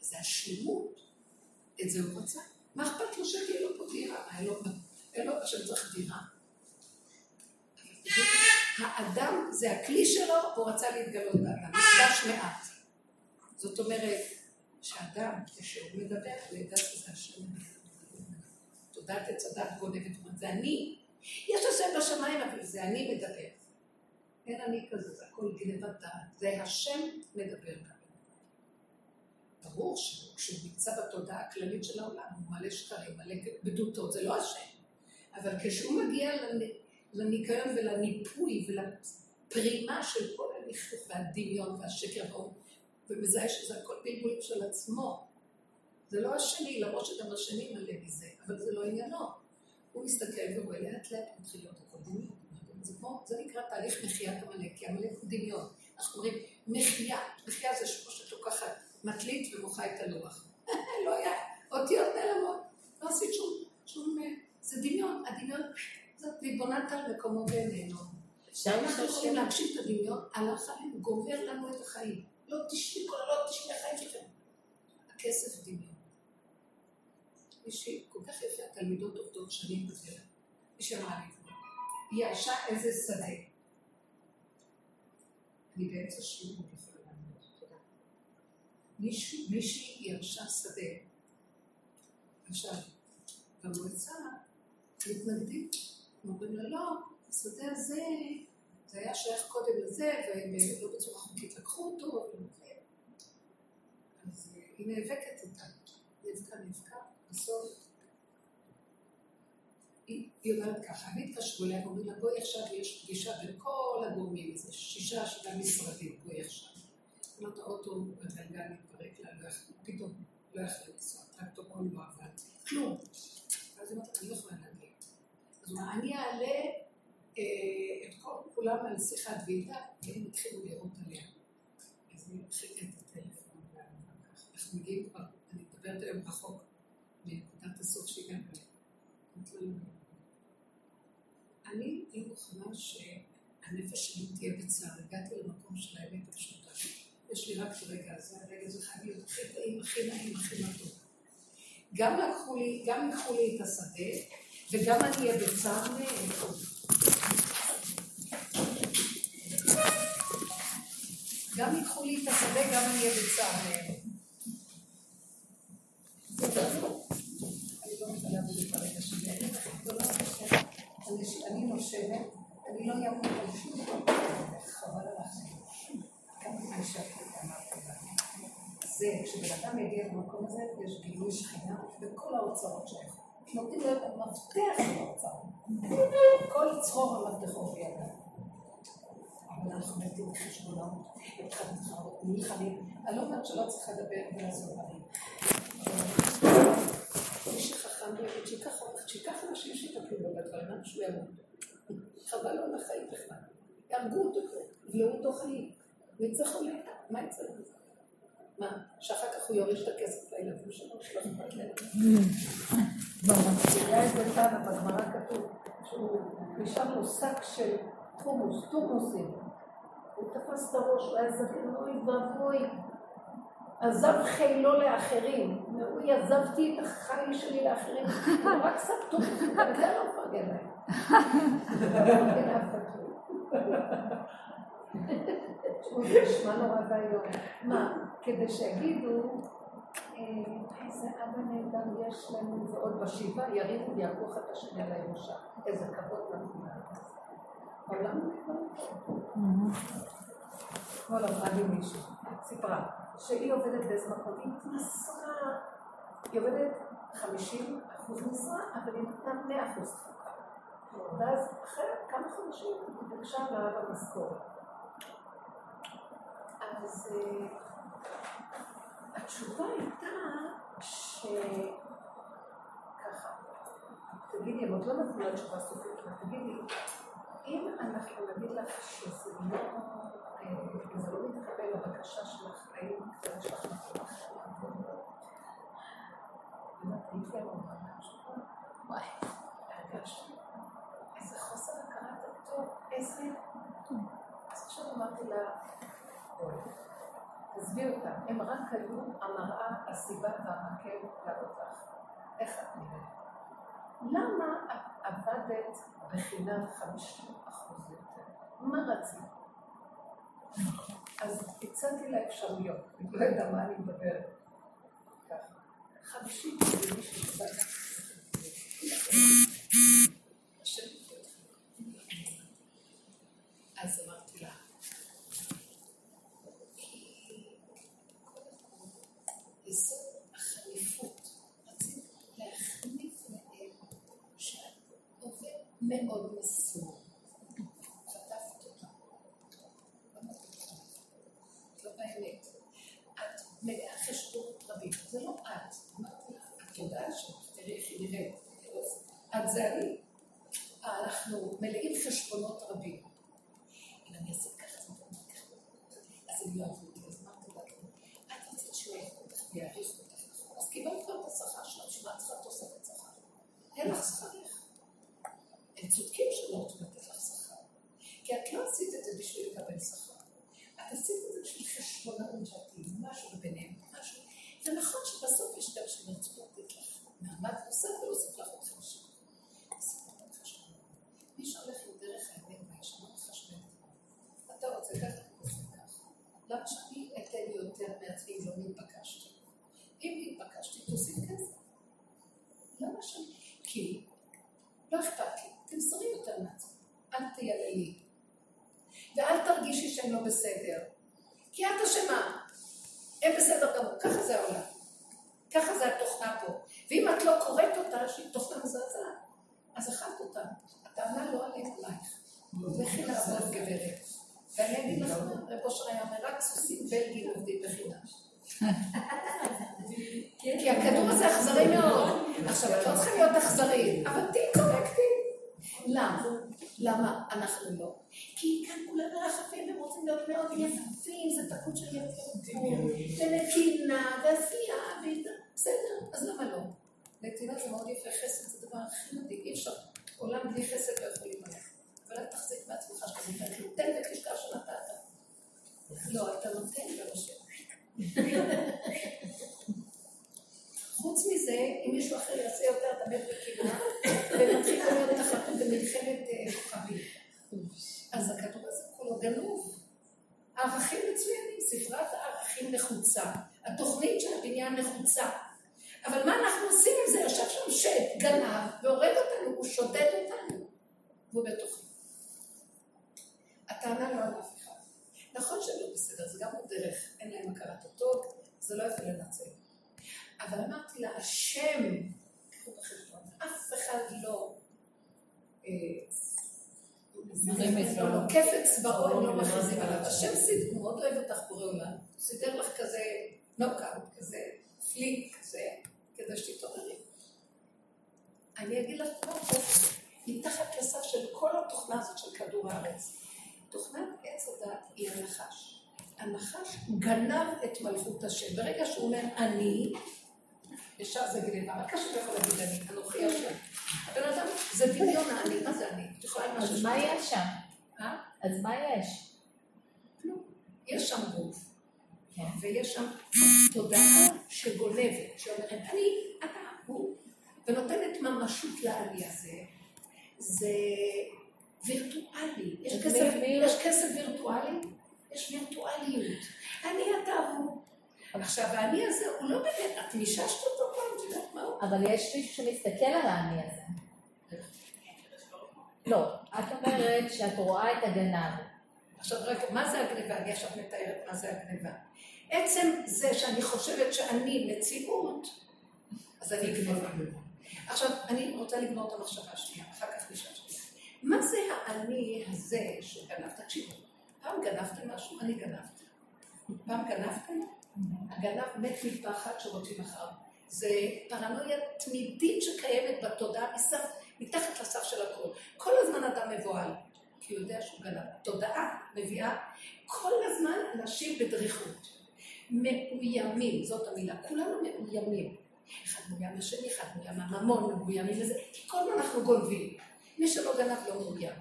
זה השלמות. את זה הוא רצה. מה אכפת לו שתהיה לו פה דירה? היה לו, עכשיו צריך דירה. האדם זה הכלי שלו, הוא רצה להתגלות באדם. נפגש מעט. זאת אומרת, שאדם, כשהוא מדבר, ידע שזה השם. תודעת עץ הדת גונבת, זה אני. יש השם בשמיים, אבל זה אני מדבר. אין אני כזה, זה הכל גנבת דעת. זה השם מדבר כאן. ברור שכשהוא נמצא בתודעה הכללית של העולם, הוא מלא שקרים, מלא בדותות, זה לא השם. אבל כשהוא מגיע לניקיון ולניפוי ולפרימה של כל הלכת והדמיון והשקר ומזהה שזה הכל בלבולים של עצמו. זה לא השני, למרות שגם השני מלא מזה, אבל זה לא עניינו. הוא מסתכל ורואה לאט לאט מתחיל להיות הכל דמיון. זה, כמו, זה נקרא תהליך מחיית עמלק, כי עמלק הוא דמיון. אנחנו אומרים, מחייה, מחייה זה כמו שאת לוקחת מטלית ומוחה את הלוח. לא היה, אותיות נעלמות, לא עשית שום, שום, זה דמיון, הדמיון, זאת והתבוננת על מקומו ואיננו. אנחנו יכולים להגשים את הדמיון, הלך עלינו, גומר לנו את החיים. לא תשבי כל לא תשבי החיים שלכם. הכסף דמיון. מישהי, כל כך יפה, התלמידות עובדות שנים בדרך. מישהי אמרה לי, היא ירשה איזה שדה. אני באמצע שיעור יכולה לענות, תודה. מישהי ירשה שדה. עכשיו, במועצה מתנגדים, אומרים לה לא, השדה הזה, זה היה שייך קודם לזה, ולא בצורה חוקית לקחו אותו, אז היא נאבקת איתה, נאבקה, נאבקה, בסוף היא אומרת ככה, אני התקשרו אליה ואומרים לה, בואי עכשיו, יש פגישה בין כל הגורמים, איזה שישה, שבעה משרדים, בואי עכשיו. אומרת, האוטו בגלגל מתפרק לה, לא פתאום לא יכלה לנסוע, טרקטורון לא עבד, כלום. ואז היא אומרת, אני לא יכולה להגיד. אז הוא אני אעלה אה, את כל כולם על שיחת ועידה, והם התחילו לראות עליה. אז אני מחיקה את הטלפון, אנחנו מגיעים כבר, אני מדברת היום רחוק מנקודת הסוף שהגענו אליה. אני לא מוכנה שהנפש שלי תהיה בצער. הגעתי למקום של האמת הפשוטה. יש לי רק את הרגע הזה, הרגע הזה חייב להיות הכי טעים, הכי נעים, הכי מתוק. גם לקחו לי, גם לקחו לי את השדה, וגם אני אהיה בצער מהם. גם ייקחו לי את השדה, גם אני אהיה בצער מהם. אני נושמת, אני לא אעמוד על שום דבר, חבל על החיים. כמה נשארתי אמרתי זה, כשבן אדם יגיע למקום הזה, יש גילוי שכינה וכל ההוצאות שלך. נותנים לו את המפתח להוצאות. כל צרור המפתחות בידיים. אבל אנחנו מתים חשבונות, נלחמים. אני לא אומרת שלא צריך לדבר ולעשות דברים. מי באמת, שייקח אנשים שיטפלו לו בדברים, למה שהוא ימות? חבל לו על החיים בכלל. יהרגו אותו, יבלעו אותו חיים. ויצא חולה, מה יצא לזה? מה, שאחר כך הוא יוריש את הכסף לילדים שלו, שלא אכפת להם. היה איזה תנא, בגמרא כתוב, שהוא נשאר לו שק של חומוס, תורמוסים. הוא תפס את הראש, הוא היה זקן, אוי ואבוי. עזב חילו לאחרים, ואוי, עזבתי את החיים שלי לאחרים, הוא רק שם תורמוסים, זה לא מפרגן להם. זה נשמע נורא ואיום. מה, כדי שיגידו, איזה אבא נהדר יש לנו, ועוד בשבעה יריבו ויעקו אחד את השני על הירושה. איזה כבוד למדינה. העולם אתמול אמרה לי מישהי, סיפרה, שהיא עובדת באיזה מקום, היא התנסרה, היא עובדת 50 אחוז משרה, אבל היא נתנה 100 אחוז תפוקה. ואז אחרי כמה חודשים היא ביקשה לה במשכורת. אז התשובה הייתה שככה, תגידי, הם עוד לא נתנו לה תשובה סופית, תגידי, אם אנחנו נגיד לך שזה לא, זה לא מתקבל לבקשה שלך, האם יש לך מקום אחר? היית להם וואי, הרגשתי איזה חוסר הכרת הטוב, איזה... אז עכשיו אמרתי לה, עזבי עזבי אותם, הם רק היו המראה, הסיבה והמקל והרותח. איך את נראית? למה את עבדת בחינם 50 אחוז יותר? מה רצית? אז הצעתי לה אפשרויות, אני לא יודע מה אני מדברת. ככה. 50 זה מישהו שבא אז אמרתי לה, יסוד החליפות, רציתי להחליף להם שאת עובד מאוד מסור. חטפת אותה. לא מתאים לך. לא באמת. את מלאה חשבונות רבים. זה לא את. אמרתי לה, את יודעת שתראי איך היא נראית. את זה אני. אנחנו מלאים חשבונות רבים. אם אני אעשה ככה, זה לא ככה. אז הם יאהבו אותי. אז אמרתי לה, את רצית שהוא יאהב אותך ויעריך אותך. אז קיבלת כבר את השכר שלך, בשביל מה צריכה תוספת שכר? אין לך שכרך. הם צודקים שלא רוצים לתת לך שכר. כי את לא עשית את זה בשביל לקבל שכר. את עשית את זה בשביל חשבונאות שעתיים, משהו ביניהם, משהו. זה נכון שבסוף יש גם שירצו לתת לך מעמד נוסף ולהוסיף לך עוד חשבון. אז אני גניבה. עכשיו, אני רוצה לגמור את המחשבה השנייה, אחר כך נשאל שנייה. מה זה האני הזה שגנב? תקשיבו, פעם גנבתם משהו? אני גנבתי. פעם גנבתם? הגנב מת מפחד שרודפים אחריו. זה פרנויה תמידית שקיימת בתודעה מסף, מתחת לסף של הכל. כל הזמן אדם מבוהל, כי הוא יודע שהוא גנב. תודעה מביאה כל הזמן אנשים בדריכות. מאוימים, זאת המילה. כולנו מאוימים. אחד מאוים לשני, אחד מאוים מהממון, מאוימים לזה, כי כל הזמן אנחנו גונבים. מי שלא גנב לא מאוים.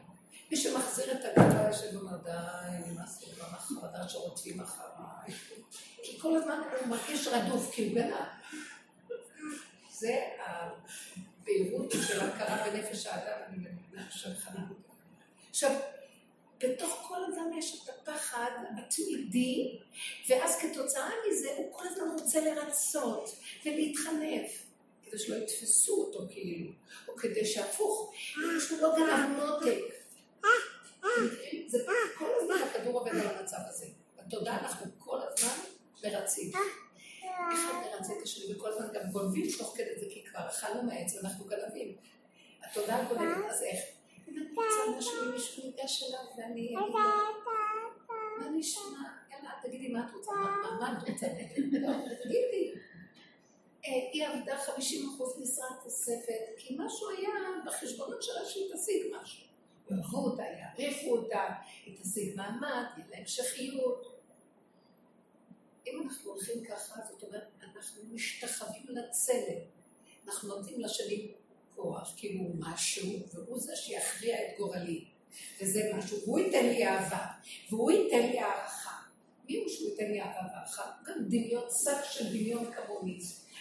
מי שמחזיר את הגנבה שלו אומר, די, נמאס לי כבר מהחרדה שרודפים אחריי. כי כל הזמן הוא מרגיש רדוף, כי הוא גנב. זה הבהירות של הכרה בנפש האדם, אני מבינה שלך. עכשיו, בתוך כל אדם יש את הפחד התמידי, ואז כתוצאה מזה הוא כל הזמן רוצה לרצות ולהתחנף, כדי שלא יתפסו אותו כאילו, או כדי שהפוך, שהוא לא גנב מותק. זה כל הזמן הכדור עובד על המצב הזה. בתודעה אנחנו כל הזמן מרצים. אחד מרצה את השני, וכל הזמן גם גונבים תוך כדי זה, כי כבר אכלנו מהעץ ואנחנו גנבים. התודעה גונבת, אז איך? משהו, אם מישהו ניגש אליו ואני אגיד לו, מה נשמע? יאללה, תגידי מה את רוצה, מה את רוצה? תגידי. היא עבדה 50 אחוז משרת תוספת, כי משהו היה בחשבונות שלה שהיא תשיג משהו. יאהבו אותה, יעריכו אותה, היא תשיג מעמד, יהיה לה המשכיות. אם אנחנו הולכים ככה, זאת אומרת, אנחנו משתחווים לצלם. אנחנו נותנים לשני כוח, כאילו הוא משהו, והוא זה שיכריע את גורלי. וזה משהו, והוא ייתן לי אהבה, והוא ייתן לי הערכה. מי הוא שהוא ייתן לי אהבה והערכה? גם דמיון, שק של דמיון כמוני.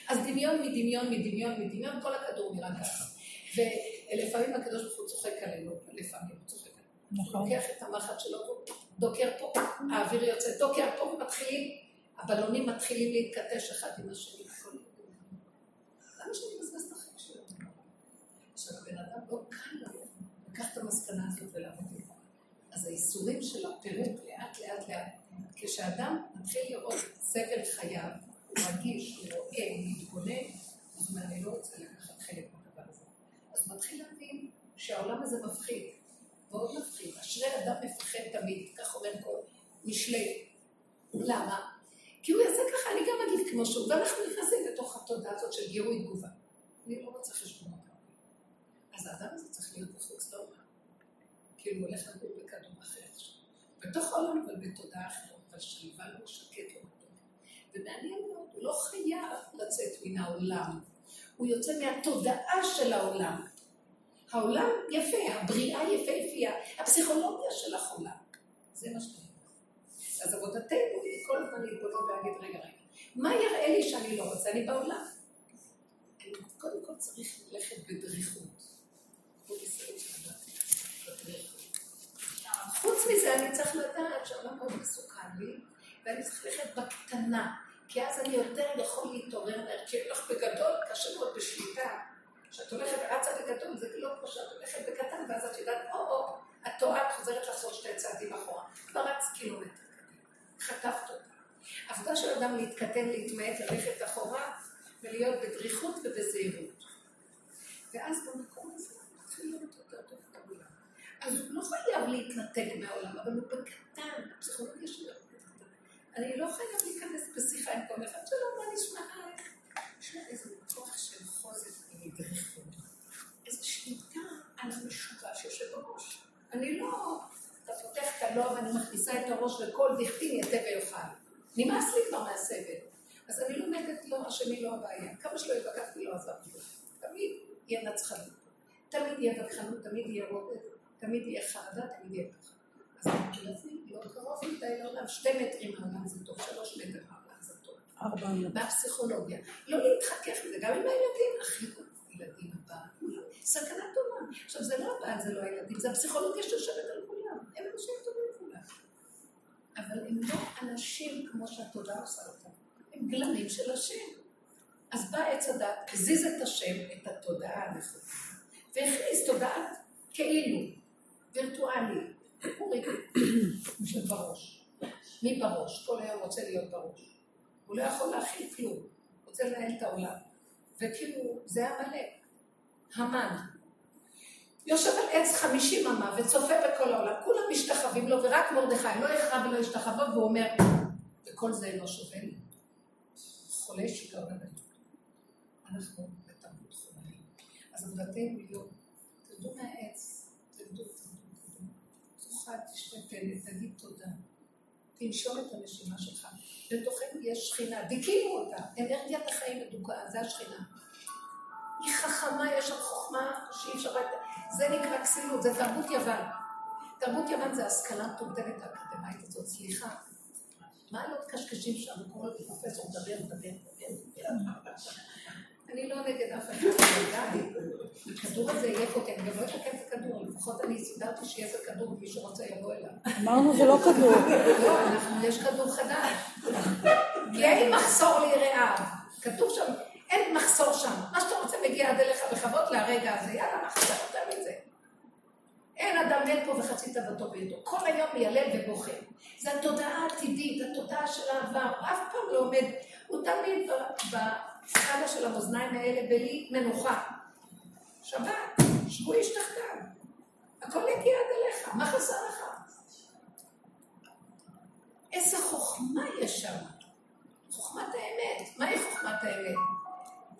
אז דמיון מדמיון מדמיון מדמיון, כל הכדור נראה ככה. ולפעמים הקדוש ברוך הוא צוחק עלינו, לפעמים הוא צוחק עלינו. נכון. הוא לוקח את המחט שלו, דוקר פה, האוויר יוצא, דוקר פה ומתחילים, הבלונים מתחילים להתכתש אחד עם השני. למה שאני מבזבז את החיים שלו? עכשיו, הבן אדם לא קל לו לקח את המסקנה הזאת ולעבוד איתה. אז האיסורים של הפירוק לאט לאט לאט, כשאדם מתחיל לראות סבל חייו, הוא מרגיש, הוא רואה, הוא מתגונן, הוא אומר, אני לא רוצה לקחת חלק מהדבר הזה. אז הוא מתחיל להבין שהעולם הזה מפחיד, מאוד מפחיד. אשרי אדם מפחד תמיד, כך אומר כל משלי. למה? כי הוא יעשה ככה, אני גם אגיד כמו שהוא, ואנחנו נכנסים לתוך התודעה הזאת של גירוי תגובה. אני לא רוצה חשבונות. אז האדם הזה צריך להיות לעולם. כאילו הולך לגור בכדור אחר עכשיו. בתוך העולם, אבל בתודעה אחרת, אבל שלווה לא שקט לא בטוח. ומעניין מאוד, הוא לא חייב לצאת מן העולם. הוא יוצא מהתודעה של העולם. העולם יפה, הבריאה יפהפייה, הפסיכולוגיה של החולה. זה מה שאתה אז עבודתנו היא כל הזמן להתבונן ולהגיד, רגע, רגע, מה יראה לי שאני לא רוצה? אני בעולם. אני קודם כל צריך ללכת בדריכות. חוץ מזה, אני צריך לדעת שהעולם מאוד מסוכן לי, ואני צריך ללכת בקטנה, כי אז אני יותר יכול להתעורר, כי לך בגדול קשה מאוד בשליטה. כשאת הולכת רצה בגדול, זה לא כמו שאת הולכת בקטן, ואז את יודעת, או-או, את טועה, את חוזרת לחזור שתי צעדים אחורה. כבר רץ קילומטר. חטפת אותה. עבודה של אדם להתקטן, להתמעט, ללכת אחורה, ולהיות בדריכות ובזהירות. ואז במקום הזה מתחיל להיות יותר טוב בעולם. אז הוא לא חייב להתנתק מהעולם, אבל הוא בקטן, הפסיכולוגיה שלו בקטן. אני לא חייב להיכנס בשיחה עם כל אחד שלא, מה נשמע? יש לה איזה כוח של חוזק ומדריכות, איזו שליטה על המשוגע שיושב בראש. אני לא... אתה פותח את הלא ואני מכניסה את הראש לכל דכתין יתה ויאכל. נמאס לי כבר מהסבל. אז אני לומדת לא, השני לא הבעיה. כמה שלא התווכחתי לא עזרתי לו. תמיד יהיה נצחנות. תמיד יהיה וכחנות, תמיד יהיה רובד, תמיד יהיה חרדה, תמיד יהיה ככה. אז אני לא קרוב מדי לעולם, שתי מטרים מהעולם זה טוב, שלוש מטר מהעולם זה טוב. ארבע מטר. מהפסיכולוגיה. לא להתחכך בזה, גם עם הילדים, הכי ילדים הבא, סכנת עולם. עכשיו זה לא הבעל, זה לא הילדים, זה הפסיכולוגיה שיושבת על כולם. הם אנשים טובים כולם. אבל הם לא אנשים כמו שהתודעה עושה אותם. הם גלמים של השם. אז בא עץ הדת, הזיז את השם, את התודעה הנכונה, והכניס תודעת כאילו, וירטואלי, של בראש. מי בראש? כל היום רוצה להיות בראש. הוא לא יכול להכיל כלום, רוצה לנהל את העולם. וכאילו, זה עמלק, המן. יושב על עץ חמישים אמה וצופה בכל העולם, כולם משתחווים לו, ורק מרדכי לא יכרע ולא ישתחווה, והוא אומר, וכל זה לא שווה לי. חולה שיגעון. אנחנו בתרבות חולנית. אז עבודתנו תרדו מהעץ, תרדו, תרדו. תאכל, תשתה פלט, תגיד תודה. תנשום את הנשימה שלך. בתוכנו יש שכינה, דיכינו אותה, אנרגיית החיים מדוכאה, זה השכינה. היא חכמה, יש שם חוכמה שאי אפשר... זה נקרא כסילות, זה תרבות יוון. תרבות יוון זה השכלה מטומטמת האקדמית הזאת, סליחה. מה לא קשקשים שם? וכל הזמן פרופסור מדבר, מדבר, מדבר. אני לא נגד אף אחד. הכדור הזה יהיה פה, אני גם לא אתקן את הכדור, לפחות אני סידרתי שיהיה איזה כדור, ומי שרוצה יבוא אליו. אמרנו זה לא כדור. לא, יש כדור חדש. כי אין מחסור ליראיו. כתוב שם, אין מחסור שם. מה שאתה רוצה מגיע עד אליך בכבוד להרגע הזה. יאללה, מה חסר יותר מזה? אין אדם מת פה וחצי תאוותו בידו. כל היום מיילל ובוכה. זו התודעה העתידית, התודעה של העבר. אף פעם לא עומד, הוא תמיד בסקאלה של המאזניים האלה בלי מנוחה. שבת, שבוי אשתחתם. הכל יגיע עד אליך, מה חסר לך? איזה חוכמה יש שם. חוכמת האמת. מהי חוכמת האמת?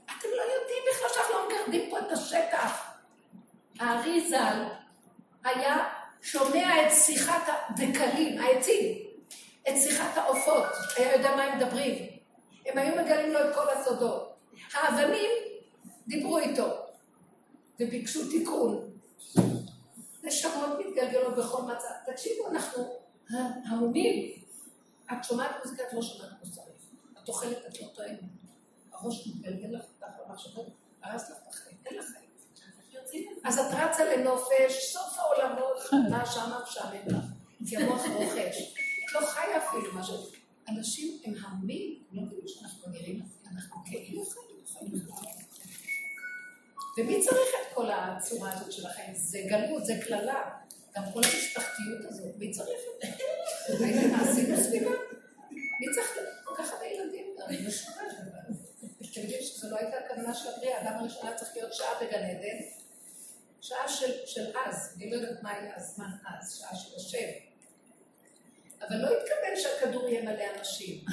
אתם לא יודעים בכלל שאנחנו לא מגרדים פה את השטח. הארי ז"ל היה שומע את שיחת הדקלים, העצים, את שיחת העופות, היה יודע מה הם מדברים. הם היו מגלים לו את כל הסודות. האבנים דיברו איתו וביקשו תיקון. נשמות מתגלגלות בכל מצב. תקשיבו, אנחנו המומים. את שומעת מוזיקה, את לא שומעת שצריך. את אוכלת, את לא טוענת. הראש מתגלגל לך אותך במחשבות, הרס לך את החיים, אין לך חיים. אז את רצה לנופש, סוף העולמות, מה שמה משעמם לך. כי המוח רוכש. את לא חיה אפילו מה ש... אנשים הם המומים, לא מבינים שאנחנו נראים, אנחנו כאילו חיים. ומי צריך את כל הצורה הזאת של החיים? זה גלות, זה קללה. גם כל המשפחתיות הזאת, מי צריך את זה? מה עשינו סביבה? מי צריך כל כך הרבה ילדים? אני משוגעת. אתם יודעים שזו לא הייתה הכוונה של הבריאה, אדם הראשונה צריך להיות שעה בגן עדן, שעה של אז, אני לא יודעת מה היה הזמן אז, שעה של השם. אבל לא התכוון שהכדור יהיה מלא אנשים.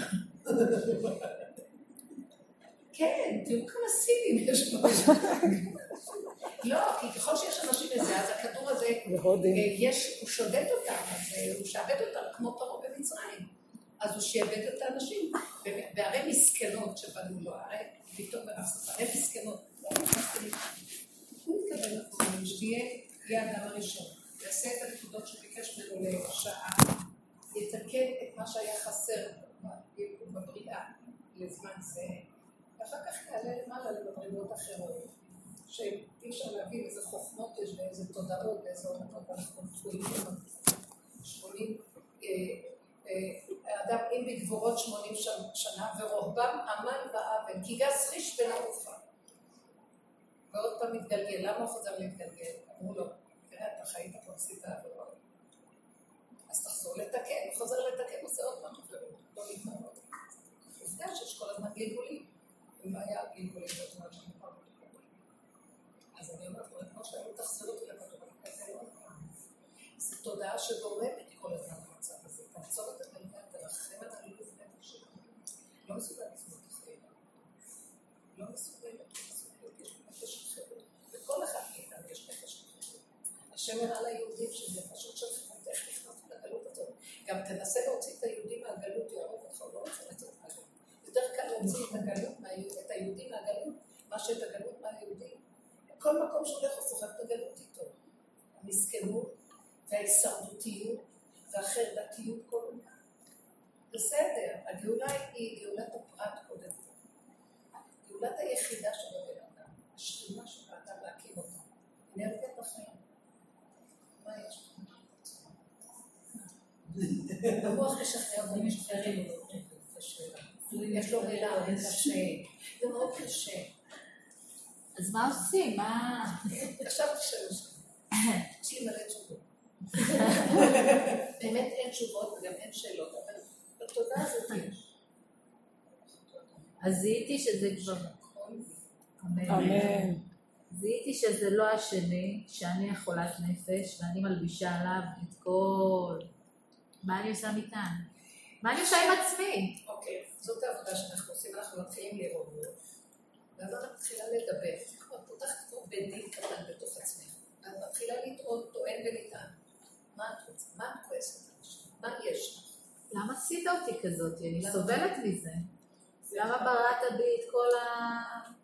כן, תראו כמה סינים יש פה. לא, כי ככל שיש אנשים לזה, אז הכדור הזה. אה, יש, הוא שודד אותם, אז אה, הוא שעבד אותם כמו פרעה במצרים. אז הוא שעבד את האנשים, בערי מסכנות שבנו לו, הרי פתאום ערי מסכנות, לא מסכנים. הוא מתכוון לחיים, שתהיה, יהיה האדם הראשון, יעשה את הנקודות שביקש ממנו לשעה, יתקן את מה שהיה חסר בבריאה לזמן זה, ואחר כך יעלה למעלה למדרגות אחרות, שאי אפשר להבין איזה חוכמות יש ואיזה תודעות ואיזה עולמות אנחנו תקועים. שמונים, אה, אה, אדם אם בגבורות שמונים שנה ורוחבם עמל ואוון, כי גס חיש ונעופה. ועוד פעם מתגלגל, למה הוא חוזר להתגלגל? אמרו לו, תראה, אתה חיית פה עשית עבירות. תחזור לתקן, הוא חוזר לתקן, עושה עוד פעם לא עוד. עובדה שיש כל הזמן גלגולים. אם היה גלגולים בזמן שנוכל אז אני אומרת כמו שהיו תחזרו עוד פעם. זו תודעה שגורמת כל הזמן במצב הזה. תעצור את הגלגל, תרחם על הלב שלך. לא מסוגל לסבול את החיים. לא מסוגלת, לא מסוגלת, לי נפש. וכל אחד מאיתנו יש נפש. השם הראה שזה נפשות של חירות, איך נכנסנו לגלות הזאת. גם תנסה להוציא את היהודים מהגלות, יהרוג אותך, הוא לא רוצה לצאת מהגלות. יותר קל להוציא את הגלות, את היהודים מהגלות, מה שאת הגלות מהיהודים. כל מקום שהולך הוא סוחב את הגלות איתו. המסכנות וההישרדותיות והחרדתיות כל הזמן. בסדר, הגאולה היא גאולת הפרט קודם כל. גאולת היחידה של הבן אדם, השכינה של האדם להקים אותה. אנרגיית החיים. מה יש? המוח משכנע אותי, משחררים אותו. יש לו מילה, קשה. זה מאוד קשה. אז מה עושים? מה... עכשיו תשאלו שם. יש לי מלא תשובות. באמת אין תשובות וגם אין שאלות, אבל בתודעה הזאת יש. אז זיהיתי שזה כבר... אמן. זיהיתי שזה לא השני, שאני החולת נפש, ואני מלבישה עליו את כל... מה אני עושה מכאן? מה אני עושה עם עצמי? אוקיי, זאת העבודה שאנחנו עושים, אנחנו מתחילים לראות, ואז את מתחילה לדבר, כמו פותחת כמו בית דין קטן בתוך עצמך, ואת מתחילה לטעון, טוען ונטען. מה את רוצה? מה את כועסת? מה יש לך? למה עשית אותי כזאת? אני סובלת מזה. למה בראת בי את כל ה...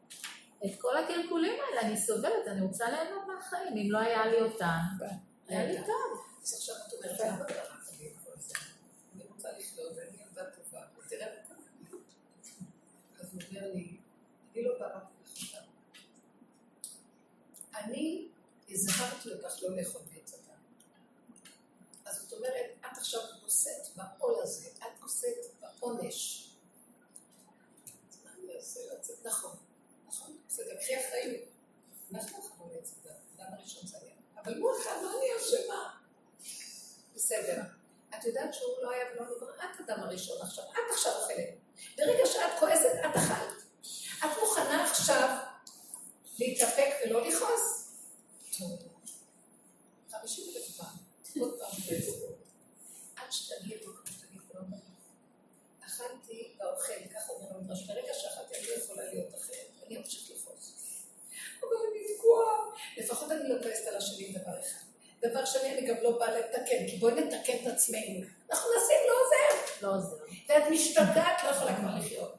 את כל הקלקולים האלה, אני סובלת, אני רוצה ליהנות מהחיים, אם לא היה לי אותה, כן. היה לי טוב. אני הזהרתי אותך לא לאכול בעץ אדם. אז זאת אומרת, את עכשיו נושאת בעול הזה, את נושאת בעונש. נכון. נכון, בסדר, קחי אחריות. אנחנו אכלנו מעץ הדת, אדם הראשון זה היה. אבל הוא אכל, מה אני אשמה? בסדר. את יודעת שהוא לא היה ולא נברא, את אדם הראשון עכשיו, את עכשיו אוכלת. ברגע שאת כועסת, את אכלת. את מוכנה עכשיו להתאפק ולא לכעוס? טוב. חמישים אלף פעם. עוד פעם עד שתגיד, שתגיד, לא אכלתי באוכל, ככה אומר המדרש, ברגע שאכלתי אני לא יכולה להיות אחרת, אני אמשיך אני תקועה. לפחות אני לא כועסת על השני דבר אחד. דבר שני, אני גם לא באה לתקן, כי בואי נתקן את עצמנו. אנחנו נשים לא עוזר. לא עוזר. ואת משתגעת, לא יכולה כבר לחיות.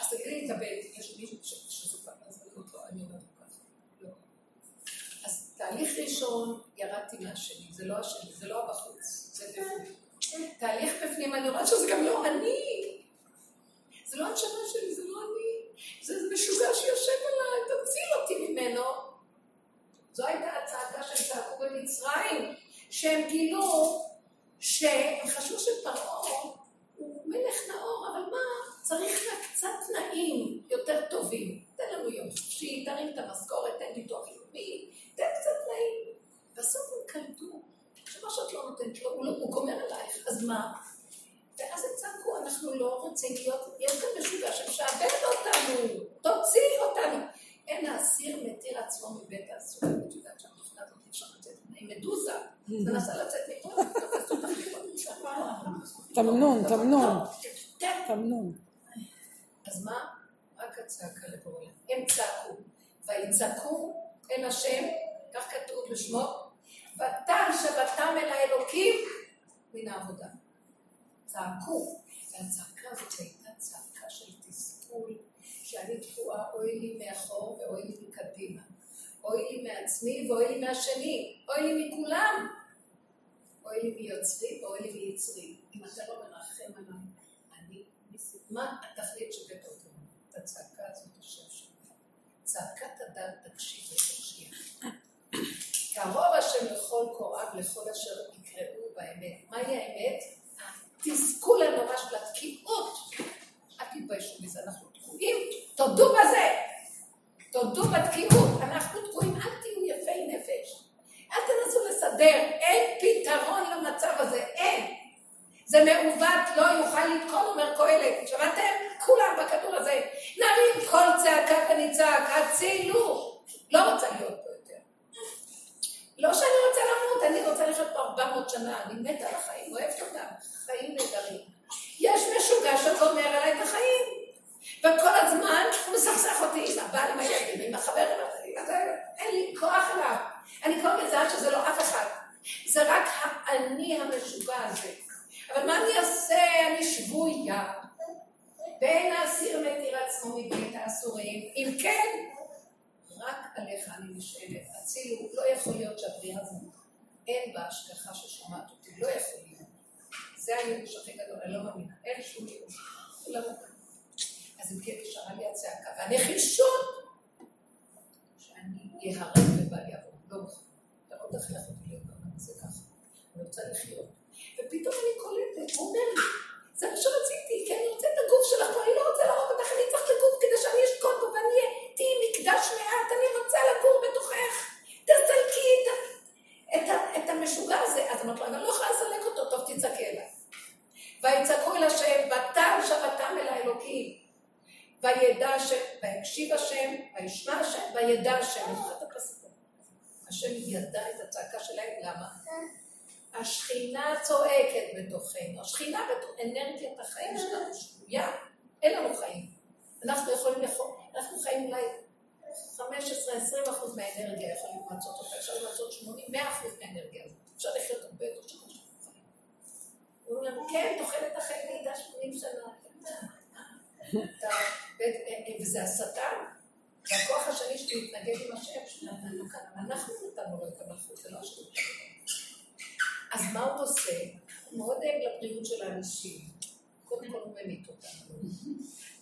אז תגידי לי, תאבד, יש מישהו שזו פעם, לא, אני אומרת ככה. לא. אז תהליך ראשון, ירדתי מהשני, זה לא השני, זה לא הבחוץ, זה בפנים. תהליך בפנים, אני רואה שזה גם לא אני. זה לא הנשמה שלי, זה לא אני. זה משוגע שיושב עליי, תציל אותי ממנו. זו הייתה הצעקה שהם צעקו במצרים, שהם גילו שהם חשבו שפרעה הוא מלך נאור, אבל מה, צריך רק קצת תנאים יותר טובים. תן לנו יום חופשי, תרים את המשכורת, תן ביטוח לאומי, תן קצת תנאים. בסוף הם קלטו שמה שאת לא נותנת לו, הוא, לא, הוא גומר עלייך, אז מה? ואז הם צעקו, אנחנו לא רוצים להיות, יש כאן משוגע שמשעבד אותנו, תוציא אותנו. אין האסיר מתיר עצמו מבית האסורים. את יודעת שהתוכנה הזאת אי אפשר לצאת ממנה, מדוזה. מנסה לצאת מפה, מפה. תמנון, תמנון, כן. תמנון. אז מה? רק הצעקה לבורא. הם צעקו. ויצעקו אל השם, כך כתוב בשמו, ותן שבתם אל האלוקים מן העבודה. צעקו. והצעקה הזאת שאני תקועה, אוי לי מאחור ואוי לי מקדימה. אוי לי מעצמי ואוי לי מהשני. אוי לי מכולם. אוי לי מיוצרי ואוי לי מיצרי. אם אתה לא מרחם עליי, אני. מה התכלית שבאת אותנו? את הצעקה הזאת השם שלך. צעקת הדת תקשיב ותקשיב. קרוב השם לכל קוראיו, לכל אשר יקראו באמת. מהי האמת? התסכול הנורא של התקיעות. אל תתביישו מזה, אנחנו תקועים, תודו בזה. תודו בתקיעות, אנחנו תקועים, אל תהיו יפי נפש. אל תנסו לסדר, אין פתרון למצב הזה, אין. זה מעוות, לא יוכל לתקון, אומר קהלת. שמעתם? כולם בכדור הזה. נרים כל צעקה ונצעק, הצילו. לא רוצה להיות פה יותר. לא שאני רוצה למות, אני רוצה לחיות פה 400 שנה, אני מתה על החיים, אוהבת אותם, חיים נהדרים. יש משוגע שגומר עליי את החיים. וכל הזמן הוא מסכסך אותי עם הבעל, עם הילדים, עם החברים, אין לי כוח אליו. אני כבר מזהה שזה לא אף אחד. זה רק האני המשוגע הזה. אבל מה אני אעשה? אני שבויה. ואין האסיר מתיר עצמו מבית האסורים. אם כן, רק עליך אני נשאלת. הצילו, לא יכול להיות שהבריאה הזאת, אין בה השגחה ששומעת אותי, לא יכול להיות. זה הייאוש הכי גדול, אני לא מאמינה. אין שום ייאוש. אז אם כן, נשארה לי הצעקה. והנחישות, שאני אהרג ובל יעבור. לא מוכן. אתה לא תכריח אותי להיות בעולם הזה ככה. אני רוצה לחיות. ופתאום אני קולטת, הוא אומר לי, זה מה שרציתי, כי אני רוצה את הגוף שלך, ואני לא רוצה להרוג אותך, אני צריך לגוף כדי שאני אשקוט בו ואני אהיה, תהיי מקדש מעט, אני רוצה לגור בתוכך. תסלקי את, את, את המשוגע הזה. אז אמרתי לו, אני לא יכולה לסלק אותו, טוב, תצעקי אליי. ויצעקו אל השם, ותן שבתם אל האלוקים. וידע השם, ויקשיב השם, וישמע השם, וידע השם. את הפסוק. השם ידע את הצעקה שלהם, למה? השכינה צועקת בתוכנו. השכינה באנרגיית החיים שלנו שבויה. אין לנו חיים. אנחנו יכולים לאכול, אנחנו חיים אולי 15-20 אחוז מהאנרגיה יכולים למצות אותה, אפשר למצות 80-100 אחוז מהאנרגיה הזאת. אפשר לחיות הרבה יותר שנה שאנחנו חיים. אומרים לנו, כן, תוחלת החיים מעידה 80 שנה. וזה השטן. והכוח השני שמתנגד עם השם, אנחנו נתנו לו את המלכות, זה לא השם אז מה הוא עושה? הוא מאוד דואג לבריאות של האנשים. קודם כל הוא ממית אותנו,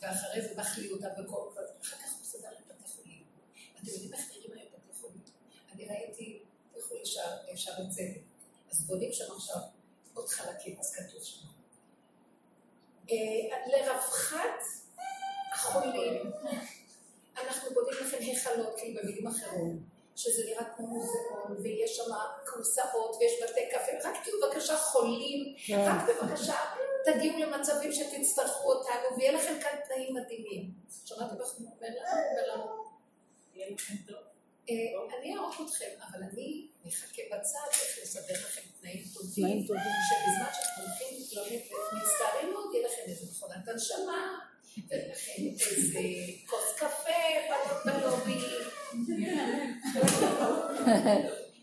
ואחרי זה מחליא אותם בכל זאת, אחר כך הוא מסדר את בתי חולים. אתם יודעים איך נראים היום בתי חולים? אני ראיתי לשערי צדק. אז בונים שם עכשיו עוד חלקים, אז כתוב שם. אה, לרווחת החולים, אנחנו בונים לכם היכלות, כאילו במילים אחרות, שזה נראה כמו מוזיאון, ויש שם כורסאות, ויש בתי קפה, רק תהיו בבקשה חולים, כן. רק בבקשה תגיעו למצבים שתצטרכו אותנו, ויהיה לכם כאן תנאים מדהימים. שמעתם איך הוא אומר לנו? יהיה לכם טוב. אה, אני אערוך אתכם, אבל אני מחכה בצד איך לסדר לכם תנאים טובים. שבזמן שאתם הולכים ומצטערים מאוד, יהיה לכם איזה מכונת הנשמה, איזה כוס קפה בלובי.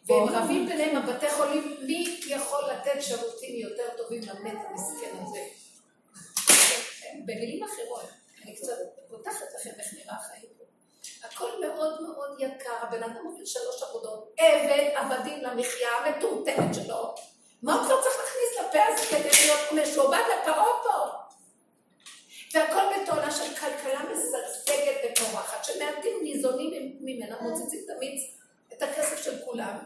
והם רבים ביניהם, הבתי חולים, מי יכול לתת שירותים יותר טובים למת המסכן הזה? במילים אחרות, אני קצת פותחת לכם איך נראה החיים. הכל מאוד מאוד יקר, הבן אדם עובד שלוש עבודות, עבד עבדים למחיה המטומטמת שלו. מה הוא כבר צריך להכניס לפה הזה כדי להיות משועבד לפרעה פה? והכל בתועלה של כלכלה משגשגת ופורחת, שמעטים ניזונים ממנה, מוצצים את המיץ, את הכסף של כולם,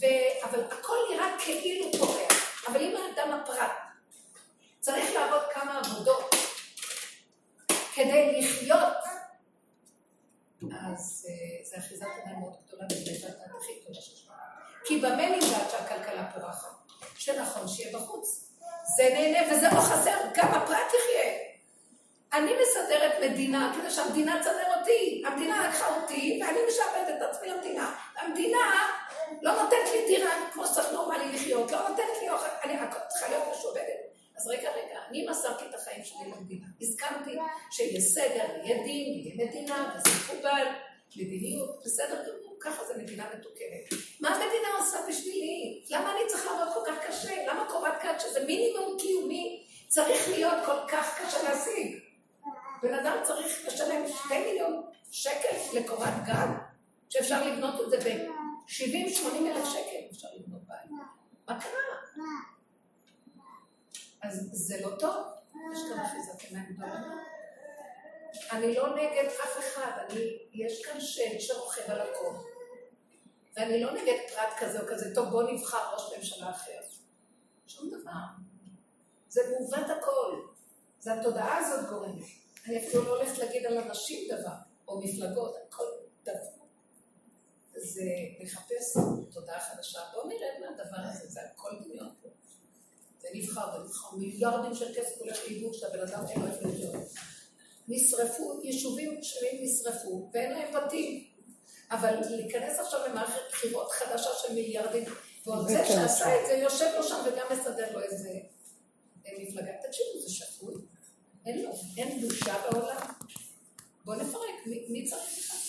ו... אבל הכל נראה כאילו פורח. אבל אם האדם הפרט צריך לעבוד כמה עבודות כדי לחיות, אז אה, זה אחיזת עיניים מאוד גדולה הדת הכי גדולה שיש. כי במה נמדד שהכלכלה פורחת? שנכון שיהיה בחוץ. זה נהנה וזה לא חסר, גם הפרט יחיה. אני מסדרת מדינה כדי שהמדינה תסדר אותי. המדינה לקחה אותי ואני משעבדת את עצמי למדינה. המדינה לא נותנת לי דירה כמו שצריך נורמלי לחיות, לא נותנת לי אוכל, אני צריכה להיות משועבדת. אז רגע, רגע, אני מסרתי את החיים שלי למדינה. הסכמתי שיהיה סדר, יהיה דין, יהיה מדינה, וזה מקובל, מדיניות, בסדר גמור, ככה זה מדינה מתוקנת. מה המדינה עושה בשבילי? למה אני צריך לעבוד כל כך קשה? למה קורת גג, שזה מינימום קיומי, צריך להיות כל כך קשה להשיג? בן אדם צריך לשלם שתי מיליון שקל לקורת גג, שאפשר לבנות את זה ב-70-80 אלף שקל, אפשר לבנות בית. מה קרה? אז זה לא טוב, יש כאן אחיזת עיניים גדולה. אני לא נגד אף אחד, אני, יש כאן שם שרוכב על הכל. ואני לא נגד פרט כזה או כזה, טוב בוא נבחר ראש ממשלה אחר. שום דבר. זה מעוות הכל. זה התודעה הזאת גורמת. אני אפילו לא הולכת להגיד על אנשים דבר, או מפלגות, הכל דבר. זה לחפש תודעה חדשה. בואו נרד מהדבר הזה, זה הכל דמיון פה. זה נבחר, זה נבחר מיליארדים של כסף הולך לאיבוד שהבן אדם לו איפה לחיות. נשרפו, יישובים שלמים נשרפו, ואין להם בתים. אבל להיכנס עכשיו למערכת בחירות חדשה של מיליארדים, ועוד זה שעשה את זה יושב לו שם וגם מסדר לו איזה אה, מפלגה. תקשיבו, זה שפוי. אין לו, אין בושה בעולם. בוא נפרק, מי, מי צריך לקחת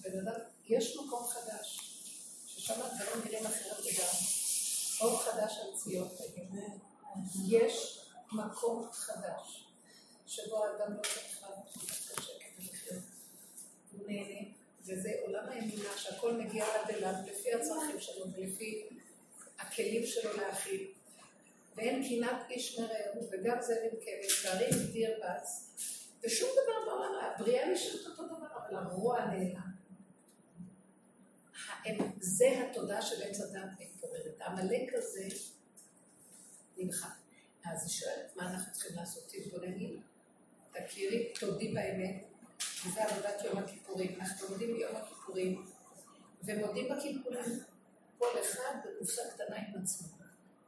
בן אדם, יש מקום חדש, ששם הדברים נראים אחרת לגמרי. אור חדש על ציון. יש מקום חדש, שבו האדם לא צריך קשה כדי לחיות. הוא נהנה, וזה עולם האמונה שהכל מגיע עד אליו לפי הצרכים שלו ולפי הכלים שלו להכיל. ואין קנאת איש מרעהו, וגם זה כבש, והרים דיר בץ, ושום דבר בעולם, הבריאה נשארת אותו דבר, אבל הרוע נעלם. זה התודעה של עץ הדת מתפוררת. העמלק הזה נמחק. אז היא שואלת, מה אנחנו צריכים לעשות? תתבונני, תכירי, תודי באמת, וזה עבודת יום הכיפורים. אנחנו לומדים ביום הכיפורים, ומודים בקלקולים. כל אחד בקופסה קטנה עם עצמו.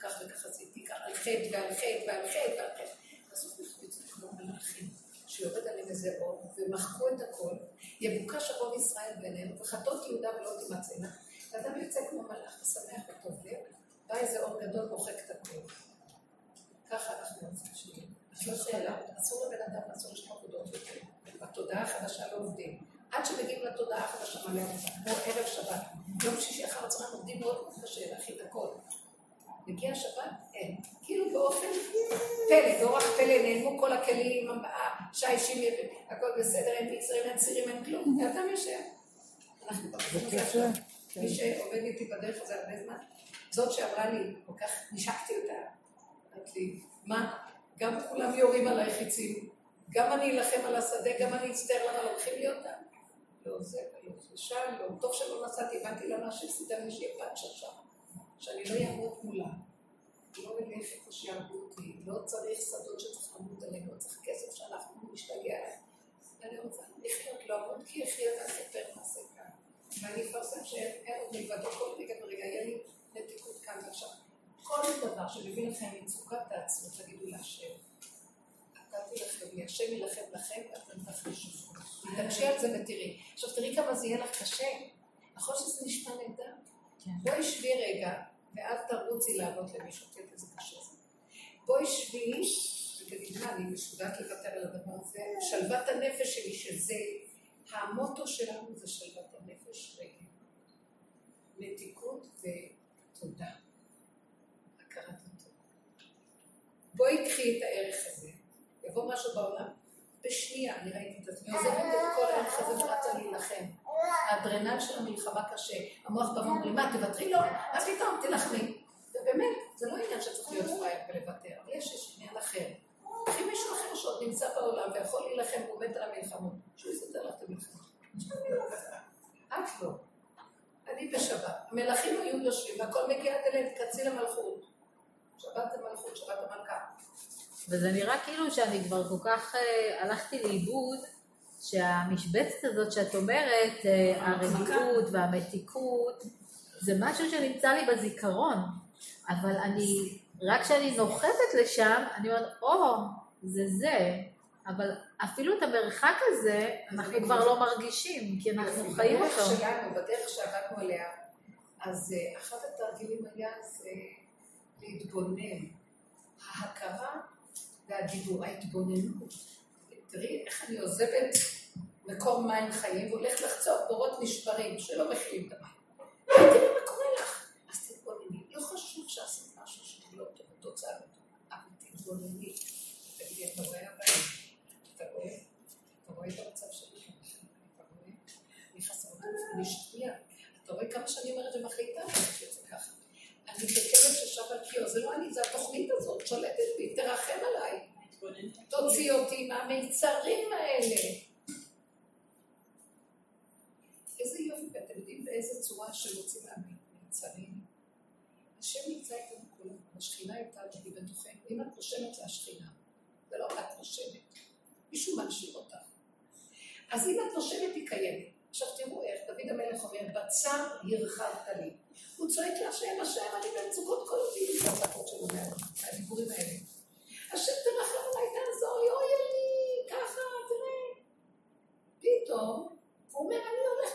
כך וכך עשיתי, כך על חטא ועל חטא ועל חטא ועל חטא. בסוף נחליט כמו מלאכים, שיורד עליהם איזה אור, ומחקו את הכל, יבוקש ארון ישראל בינינו, וחטאות יהודה ולא תימצאנה. ואדם יוצא כמו מלאך ושמח וטוב לב, בא איזה אור גדול מוחק את הכל. ככה אנחנו רוצים שיהיה. לא שאלה, אסור לבן אדם לעשות שתי עבודות יותר. בתודעה החדשה לא עובדים. עד שמגיעים לתודעה החדשה מלא עבודה, כמו ערב שבת. יום שישי אחר הצהריים עובדים מאוד מאוד קשה להכין הכל. מגיע שבת? אין. כאילו באופן פלא, באורח פלא נעלמו כל הכלים, שיש, הכל בסדר, אין מצרים, אין צירים, אין כלום. ואדם יושב. אנחנו. מי שעובד איתי בדרך הזה הרבה זמן, זאת שאמרה לי, כל כך נשקתי אותה, אמרת לי, מה, גם כולם יורים עליי חיצים, גם אני אלחם על השדה, גם אני אצטער למה לוקחים לי אותה. לא זה ולא זה, שלום, טוב שלא נסעתי, הבנתי למה שסידר לי שיהיה פאנצ'ה שם, שאני לא אעמוד מולה, לא אלך איפה שיהרגו אותי, לא צריך שדות שצריך לעמוד עליהם, לא צריך כסף שאנחנו נשתגע עליהם. אני רוצה לחיות, לעמוד כי אחיה ואספר מעשה כאן. ואני אפרסם שאין עוד מלבדו כל רגע ורגע, יהיה לי נתיקות כאן ועכשיו. כל דבר שמביא לכם מצוקה, תעצרו, תגידו להשם. לכם, לי, השם ילחם לכם ואתם תחרישו. תתעקשי על זה ותראי. עכשיו תראי כמה זה יהיה לך קשה. נכון שזה נשמע נהדר? כן. בואי שבי רגע, ואל תרוצי לענות למישהו, תראי איזה קשה. בואי שבי, ותגידי מה, אני משוגעת לוותר על הדבר הזה. שלוות הנפש שלי, שזה, המוטו שלנו זה שלוות הנפש רגע. מתיקות ותודה. הכרת הטוב. בואי קחי את הערך הזה. יבוא משהו בעולם, בשנייה, אני ראיתי את עצמי, עוזבת את כל הערך הזה ורצה להילחם. האדרנל של המלחמה קשה. המוח בא ואומרים, מה, תוותרי לו? אז פתאום תילחמי. ובאמת, זה לא עניין שצריך להיות פראייר ולוותר, יש יש עניין אחר. קחי מישהו אחר שעוד נמצא בעולם ויכול להילחם ועומד על המלחמות, שהוא יסדר לך את המלחמה. את לא. אני בשבת. המלכים היו יושבים והכל מגיע עד אליהם, תכנסי למלכות. שבת זה מלכות, שבת המלכה. וזה נראה כאילו שאני כבר כל כך אה, הלכתי לאיבוד, שהמשבצת הזאת שאת אומרת, אה, הרגיעות והמתיקות, זה משהו שנמצא לי בזיכרון, אבל אני, רק כשאני נוחתת לשם, אני אומרת, או, זה זה, אבל אפילו את המרחק הזה, אנחנו כבר לא מרגישים, כי אנחנו חיים בדרך אותו. שלנו, בדרך שעבדנו עליה, אז אה, אחד התרגילים היה זה להתבונן. ההכרה והדיבור, ההתבוננות. תראי איך אני עוזבת מקום מים חיים והולכת לחצוב בורות נשברים שלא מכילים את המים. תראי מה קורה לך. אז תתבונני. לא חשוב שעשית משהו שלא טוב, תוצאה לא טובה, אבל תתבונני. תגידי, אתה רואה הבעיה? אתה רואה? אתה רואה את המצב שלי? אתה רואה? אני חסרת אופן, אני שנייה. אתה רואה כמה שאני אומרת ומחליטה. אני ככלב ששב על קיו, זה לא אני, זה התוכנית הזאת, שולטת בי, תרחם עליי. תוציא אותי מהמיצרים האלה. איזה יופי, ואתם יודעים באיזה צורה שמוצאים מהמיצרים? השם נמצא איתנו כל הזמן, השכינה איתנו, היא בתוכנו. אם את נושמת זה השכינה, זה לא את נושמת, מישהו מנשיר אותך. אז אם את נושמת היא קיימת. עכשיו תראו איך דוד המלך אומר, בצר הרחבת לי. הוא צועק להשם, השם, אני במצוקות כל אותי, זה הצעקות שלו מהדיבורים האלה. השם תרחם עליי, תעזור לי, אוי לי, ככה, תראה. פתאום, הוא אומר, אני הולך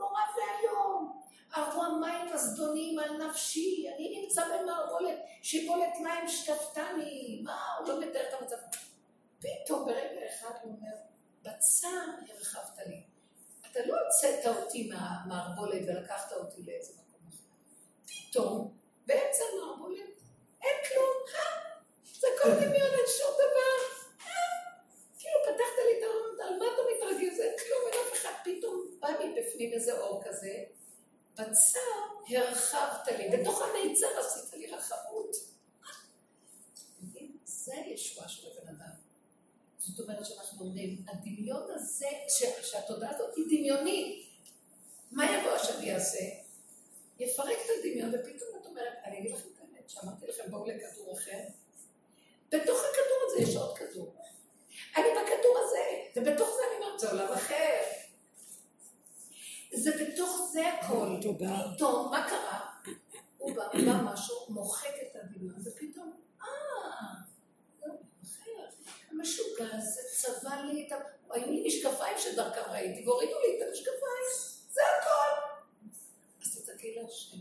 נורא ואיום. ארבו המים הזדונים על נפשי, אני נמצא במערבולת, שיבולת מים שטפתני. מה, הוא לא מתאר את המצב. פתאום ברגע אחד הוא אומר, בצר הרחבת לי. אתה לא הוצאת אותי מהמערבולת ולקחת אותי לאיזה מקום אחר. פתאום, באמצע המערבולת, אין כלום, אה, זה כל דמיון, אין שום דבר. אה, כאילו פתחת לי את העולם, על מה אתה מתרגז? אין כלום, אין אף אחד. פתאום בא מבפנים איזה אור כזה. בצר הרחבת לי, בתוך המיצר עשית לי רחבות. זה הישועה של הבן אדם. זאת אומרת שאנחנו אומרים, הדמיון הזה, ש- שהתודעה הזאת היא דמיונית, מה יבוא השם יעשה? יפרק את הדמיון, ופתאום את אומרת, אני אגיד לכם את האמת, שאמרתי לכם, בואו לכדור אחר. בתוך הכדור הזה יש עוד כדור. אני בכדור הזה, ובתוך זה אני אומרת, זה עולם אחר. זה בתוך זה הכל. תודה. פתאום, מה קרה? הוא בא, בא משהו, מוחק את הדמיון, ופתאום, אה. המשוגע הזה צבע לי את ה... היו לי משקפיים שדרכם ראיתי, והורידו לי את המשקפיים, זה הכל. אז תתקי להשם,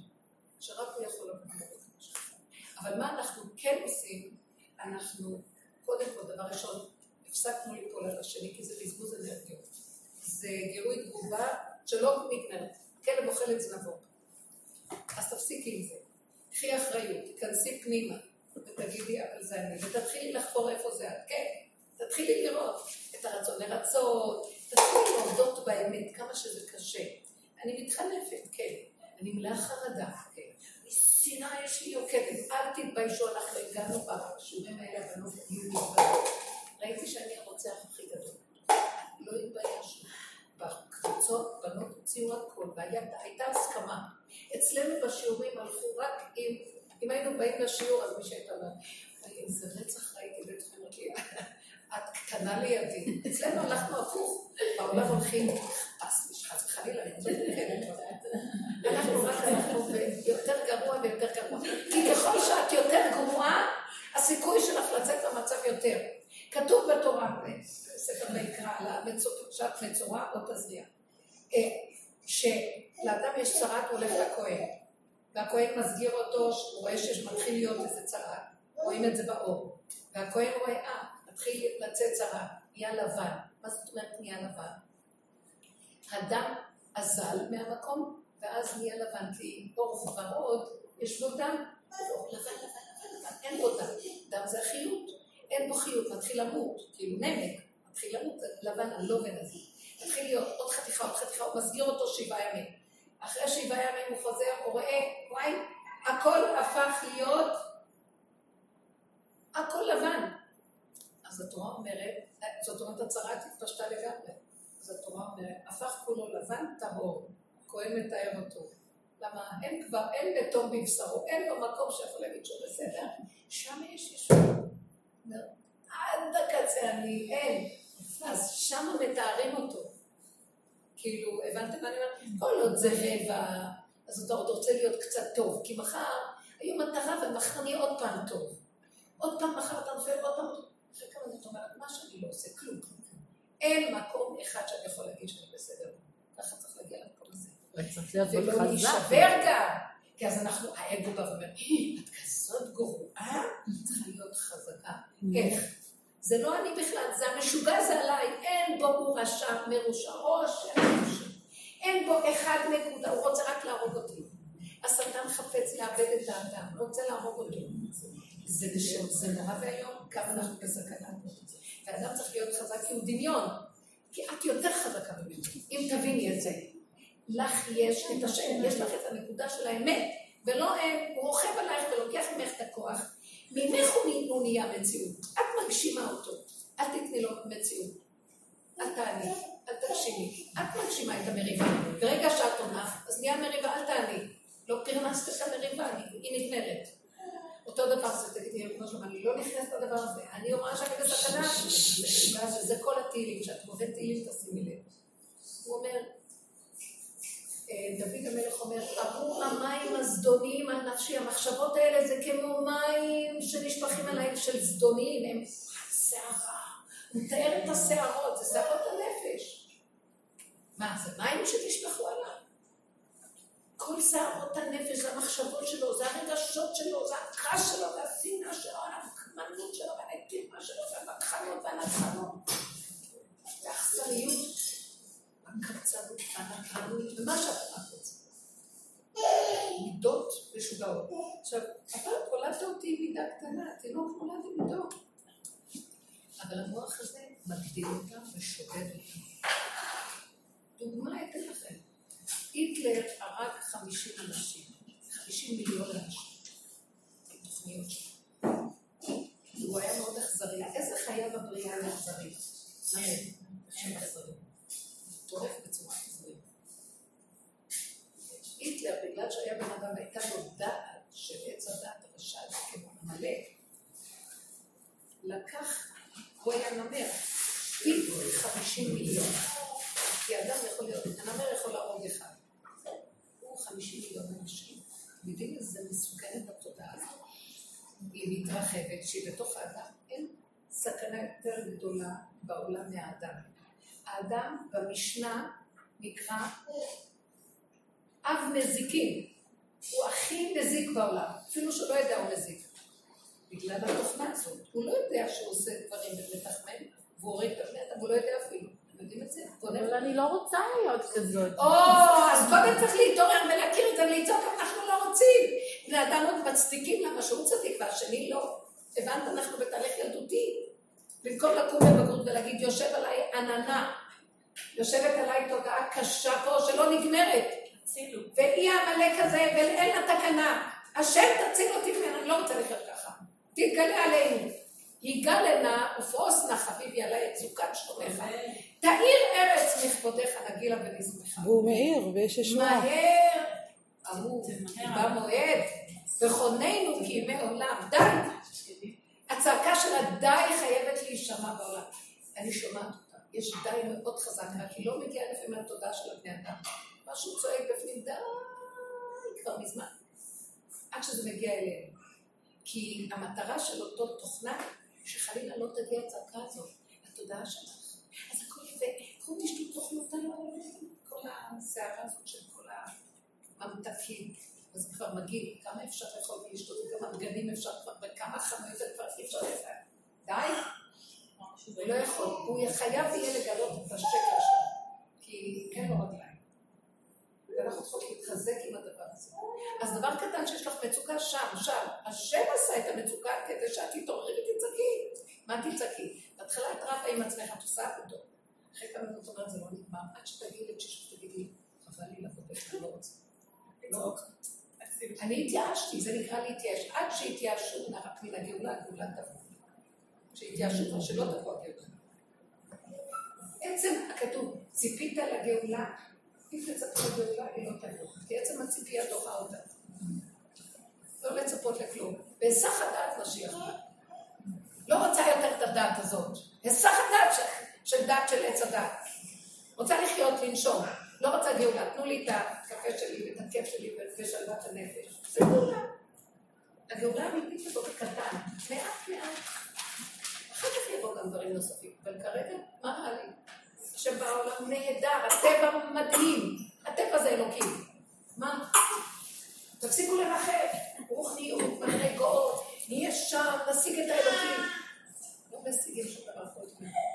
שרק הוא יכול לבוא ולראות את המשקפיים. אבל מה אנחנו כן עושים? אנחנו, קודם כל, דבר ראשון, הפסקנו ליפול על השני, כי זה בזבוז אנרגיות. זה גירוי תגובה שלא נגמרת. כלב אוכל את זנבו. אז תפסיקי עם זה. קחי אחריות, תיכנסי פנימה, ותגידי, אבל זה אני, ותתחילי לחקור איפה זה את. כן, תתחילי לראות את הרצון לרצות, תתחילי להודות באמת כמה שזה קשה. אני מתחנפת, כן. אני מלאה חרדה, כן. שנאה יש לי יוקדת, אל תתביישו, אנחנו הגענו בשיעורים האלה, הבנות היו מתביישות. ראיתי שאני הרוצח הכי גדול. לא התביישנו. בקבוצות הייתה הסכמה. אצלנו בשיעורים הלכו רק אם, אם היינו באים לשיעור, אז מי שהייתה אומרת, איזה רצח ראיתי בית חולים, את קטנה לידי. אצלנו הלכנו הפוך, בעולם הולכים, חס וחלילה, אנחנו רק אנחנו יותר גרוע ויותר גרוע. כי ככל שאת יותר גרועה, הסיכוי שלך לצאת במצב יותר. כתוב בתורה, בספר ויקרא, על שאת מצורע או תזריע. אה, שלאדם יש צרת, הוא הולך לכהן. והכהן מסגיר אותו, הוא רואה שמתחיל להיות איזה צרת. רואים את זה באור. והכהן רואה, אה, מתחיל לצאת צרה, נהיה לבן. מה זאת אומרת נהיה לבן? הדם אזל מהמקום, ואז נהיה לבן, כי אור ורוד, יש בו דם, לבן, לבן, לבן, לבן, אין בו דם. דם זה החיות, אין בו חיות, מתחיל למות, כאילו נמק, מתחיל למות, לבן הלובן הזה. מתחיל להיות עוד חתיכה, עוד חתיכה, הוא מסגיר אותו שבעה ימים. אחרי שבעה ימים הוא חוזר, הוא רואה, וואי, הכל הפך להיות, הכל לבן. אז התורה אומרת, זאת אומרת הצהרה התפשטה לגמרי. אז התורה אומרת, הפך כולו לבן טהור, הכהן מתאר אותו. למה אין כבר, אין בתום בבשרו, אין לו מקום שיכול להגיד שהוא בסדר, שם יש ישוע. עד הקצה אני, אין. אז שם מתארים אותו. כאילו, הבנתם מה אני אומרת? כל עוד זה רבע, אז אתה עוד רוצה להיות קצת טוב, כי מחר, היום מטרה ומחר נהיה עוד פעם טוב. עוד פעם מחר אתה נופל, עוד פעם... אחרי כמה זאת אומרת, מה שאני לא עושה, כלום, כלום. אין מקום אחד שאני יכול להגיד שאני בסדר. ככה צריך להגיע למקום הזה. ולא להישבר גם. כי אז אנחנו, האגו בא ואומר, את כזאת גרועה, צריכה להיות חזקה. איך? זה לא אני בכלל, זה המשוגע זה עליי, אין בו הוא רשע או מרושע. אין בו אחד נקודה, הוא רוצה רק להרוג אותי. השטן חפץ לאבד את האדם, רוצה להרוג אותו. זה, נורא ואיום, כמה אנחנו בסכנה. ואדם צריך להיות חזק כי הוא דמיון. כי את יותר חזקה ממנו, אם תביני את זה. לך יש את השם, יש לך את הנקודה של האמת, ולא אין, הוא רוכב עלייך ולוקח ממך את הכוח. ממך הוא נהיה מציאות. את מגשימה אותו, אל תתני לו מציאות. אל תעני, אל תגשימי. את מגשימה את המריבה. ברגע שאת עונה, אז נהיה מריבה, אל תעני. לא פרנסת את המריבה, היא נגמרת. אותו דבר זה, תגידי, כמו שאומר, אני לא נכנסת לדבר הזה, אני אומר שאני בסכנה, וזה כל התהילים, כשאת קוראת תהילים תשימי לב. הוא אומר, דוד המלך אומר, עבור המים הזדוניים על נפשי, המחשבות האלה זה כמו מים שנשפכים עליהם של זדונים, הם שערה. הוא מתאר את השערות, זה שערות הנפש. מה, זה מים שנשפכו עליו? כל שערות הנפש, המחשבות שלו, זה הרגשות שלו, זה הכעס שלו, זה השנאה שלו, הנקמנות שלו, והנטימה שלו, והבקחנות והנצחנות. והאכזריות. הקמצנות, הנקרנות, ומה שאתה רוצה. מידות משוגעות. עכשיו, אתה הולדת אותי עם מידה קטנה, תינוק נולד עם מידות. אבל המוח הזה מגדיל אותם ושודד אותם. דוגמה אתן לכם. היטלר הרג 50 אנשים, 50 מיליון אנשים. תוכניות שלו. הוא היה מאוד אכזרי. איזה חיה בבריאה היא אכזרית? הם אכזרים. טורף בצורה כזאת. היטלר, בגלל שהיה בן אדם, הייתה לו דעת של עץ הדעת הרשע, כמו עמלק, לקח, הוא היה נמר, יודעים איזה מסוכנת התודעה הזאת? היא מתרחבת, שהיא בתוך האדם. אין סכנה יותר גדולה בעולם מהאדם. האדם במשנה נקרא אב מזיקים. הוא הכי מזיק בעולם, אפילו שהוא לא יודע הוא מזיק. בגלל התוכנה הזאת. הוא לא יודע שהוא עושה דברים ומתחמן, והוא הוריד את הבני אדם, הוא לא יודע אפילו. יודעים את זה? אבל אני לא רוצה להיות כזאת. או, אז קודם צריך להתעורר ולהכיר את זה ולצעוק, אנחנו לא רוצים. בני אדם עוד מצדיקים למה שהוא צדיק והשני לא. הבנת, אנחנו בתהליך ילדותי. במקום לקום בבגרות ולהגיד, יושב עליי עננה, יושבת עליי תודעה קשה פה שלא נגמרת. והיא העמלק הזה, ואין לה תקנה. השם תציל אותי ממנה, אני לא רוצה לחיות ככה. תתגלה עלינו. יגאל נא ופרוס נא חביבי עליי את סוכת שלומך. תאיר ארץ מכבודך נגילה ונזמחה. והוא מאיר, ויש ישועה. מהר, אמרו, במועד, וכוננו כימי עולם. די! הצעקה של הדי חייבת להישמע בעולם. אני שומעת אותה. יש די מאוד חזקה, כי לא מגיע לפעמים לתודעה של הבני אדם. משהו צועק בפנים, די, כבר מזמן. עד שזה מגיע אלינו. כי המטרה של אותו תוכנה, שחלילה לא תגיע הצעקה הזאת, לתודעה שלך. אז יפה, קחו תשתו תוכנות עליו, כל הסערה הזאת של כל הממתקים. וזה כבר מגעיל, כמה אפשר לאכול ולשתות, וכמה בגדים אפשר כבר, וכמה חנויות כבר אי אפשר לאכול. די, הוא לא יכול, הוא חייב יהיה לגלות את השקר שלו, כי אין לו רגליים. ואנחנו צריכות להתחזק עם הדבר הזה. אז דבר קטן שיש לך מצוקה שם, שם, השם עשה את המצוקה כדי שאת תתעוררי ותצעקי. מה תצעקי? בהתחלה את רבה עם עצמך, את עושה אותו. אחרי כמה דקות אומרת, זה לא נגמר, עד שתגידי לתשישות, תגידי, חבל לי לעבוד, אני לא רוצה. לא. אני התייאשתי, זה נקרא להתייאש. עד שהתייאשו רק מן הגאולה, הגאולה תבוא. שהתייאשו, שלא תבוא הגאולה. עצם הכתוב, ציפית לגאולה, אם תצפו לגאולה, היא לא תבוא. כי עצם הציפייה דוחה אותה. לא לצפות לכלום. בהיסח הדעת משיח. לא רוצה יותר את הדעת הזאת. היסח הדעת של דעת של עץ הדעת. רוצה לחיות, לנשום. לא רוצה גאולה, תנו לי את הקפה שלי ואת הכיף שלי ושלוות הנפש. זה גאולה. הגאולה האמיתית הזאת קטן, מעט מעט. אחר כך יבואו גם דברים נוספים, אבל כרגע, מה רע לי? שבעולם נהדר, הטבע מדהים, הטבע זה אלוקים. מה? תפסיקו לרחב, רוחניות, מדרגות, נהיה שם, נשיג את האלוקים. לא משיגים מזה.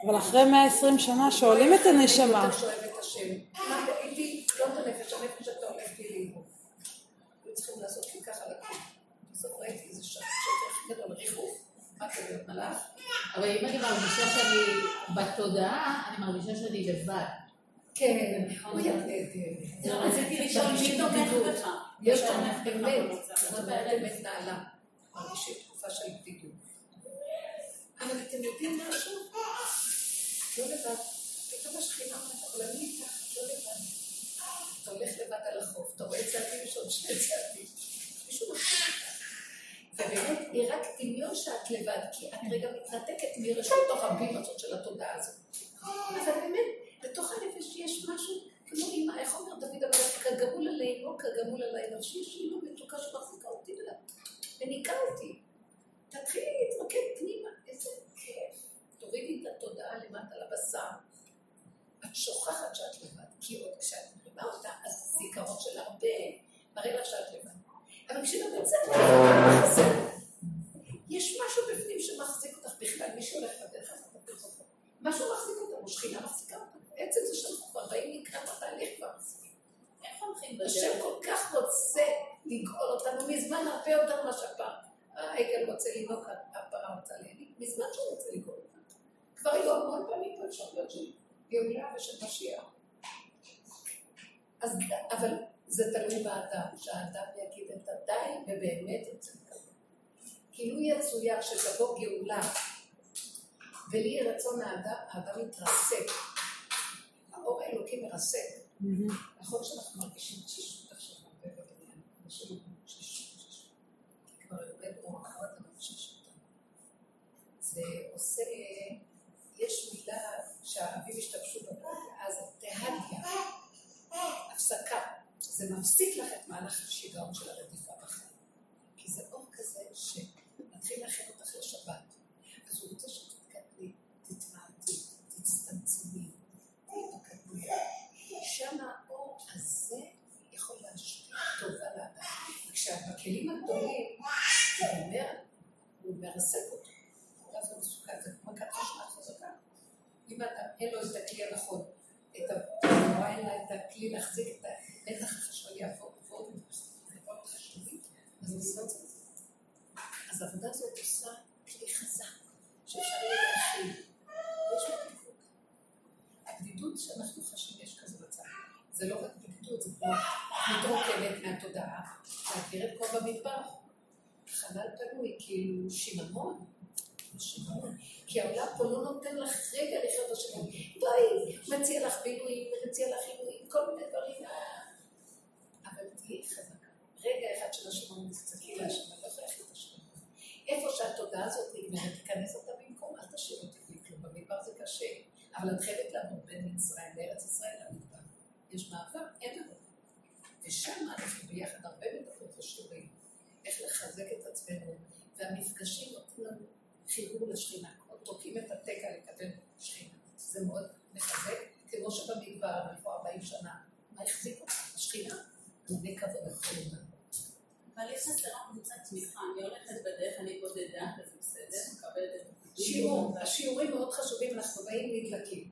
אבל אחרי 120 שנה שואלים את הנשמה. יותר שואב את השם. מה ראיתי? לא את הנפש, הנפש אתה הולך לי לאיבוד. היו צריכים לעשות לי ככה לקום. בסוף ראיתי איזה שקר הכי גדול, ריחוף. מה כזה להיות מלאך? אבל אם אני מרגישה שאני בתודעה, אני מרגישה שאני לבד. כן, הוא. זה לא רציתי לשאול מי תומך בך. יש תומך בך באמת, אומרת אמת נעלה. מרגישים תקופה של בדידות. אבל אתם יודעים משהו? לא לבד. פתאום השכינה אומרת, אבל אני איתך, לא לבד. אתה הולך לבד על החוף, אתה רואה צעדים, יש עוד שני צעדים. מישהו מכיר ובאמת, היא רק דמיון שאת לבד, כי את רגע מתנתקת מרשות הרבים הזאת של התודעה הזאת. אבל באמת, בתוך הנפש יש משהו, כמו אמא, איך אומר דוד המלך, כגמול עלי לא כגמול עלי נפשי, יש לי לא מצוקה שמחזיקה אותי וניקה אותי. תתחילי להתמקד פנימה, איזה כיף. תורידי את התודעה למטה לבשר. את שוכחת שאת לבד, כי עוד כשאת מרימה אותה, אז זיכרון של הרבה מראה לך שאת לבד. אבל זה חסר, יש משהו בפנים שמחזיק אותך בכלל, מי שהולך בדרך הזאת, משהו מחזיק אותנו, שכינה מחזיקה אותנו. עצם זה שאנחנו כבר באים לקראת התהליך כבר מחזיקים. איך הולכים השם בדרך? כל כך רוצה לגאול אותנו מזמן הרבה יותר ממה שהפעם. העגל רוצה לנהוג, הפרה רוצה להניק, מזמן שהוא רוצה לגאול אותנו. כבר היו המון פעמים פה אפשרויות של גאולה ושל משיח. אז, אבל זה תלוי באדם, שהאדם יגיד את הדי ובאמת יוצא כזה. כאילו יצויר שתבוא גאולה ולי יהיה רצון האדם, האדם יתרסק. האור האלוקי מרסק. נכון שאנחנו מרגישים תשישות עכשיו הרבה בבניין, אנשים אומרים תשישות, תשישות. כי כבר יורד אור אחר אתה מרגיש אותה. זה עושה, יש מילה שהאבים השתמשו בה, אז תהדיה, הפסקה. זה מפסיק לך את מהלך השיגעון של הרדיפה בחיים. כי זה אור כזה שמתחיל להכין אותך לשבת. אז הוא רוצה שתתקדמי, תתמעטי, תצטמצמי, תהיי בקדמיה. שם האור הזה יכול להשפיע טובה לאדם. כשאת בכלים הגדולים, זה אומר, הוא מרסק אותו. ואז הוא מסוכן, זה כמו מכת חשמל חזקה. אם אדם אין לו את הכלי הנכון, את התנועה, אין לה את הכלי להחזיק את המתח החשמלי, ועוד חשמלי, אז הוא לא צריך. אז העבודה הזאת עושה כלי חזק, שאפשר יהיה. יש מתיקות. הבדידות שאנחנו חשים יש כזה בצד. זה לא רק בדידות, זה כמו מתרוקנת מהתודעה. להכיר את כל במדבר. חלל פנוי, כאילו שיממון. בשימון. כי העולם פה לא נותן לך רגע לחיות בשימון. בואי, מציע לך בילויים, ומציע לך עינויים, כל מיני דברים. אבל תהיי חזקה. רגע אחד של השימון, תצעקי אני לא יכולה את השימון. איפה שהתודעה הזאת נגמרת, תיכנס אותה במקום, אל תשאיר אותי בלי כלום. במדבר זה קשה, אבל את חייבת לעמוד בין מצרים לארץ ישראל למדבר. יש מעבר, אין לנו. ושם אנחנו ביחד הרבה מדברות ושיעורים, איך לחזק את עצמנו, והמפגשים נותנים לנו חיבור לשכינה, כמו תוקעים את התקע לקבל שכינה. זה מאוד מחזק, כמו שבמדבר, אנחנו 40 שנה, מה החזיק אותה? השכינה, עמודי כבוד החולים. אבל יש חסרה קבוצת תמיכה, אני הולכת בדרך, אני בודדה, וזה בסדר, מקבלת את שיעור, השיעורים מאוד חשובים, אנחנו באים נדלקים.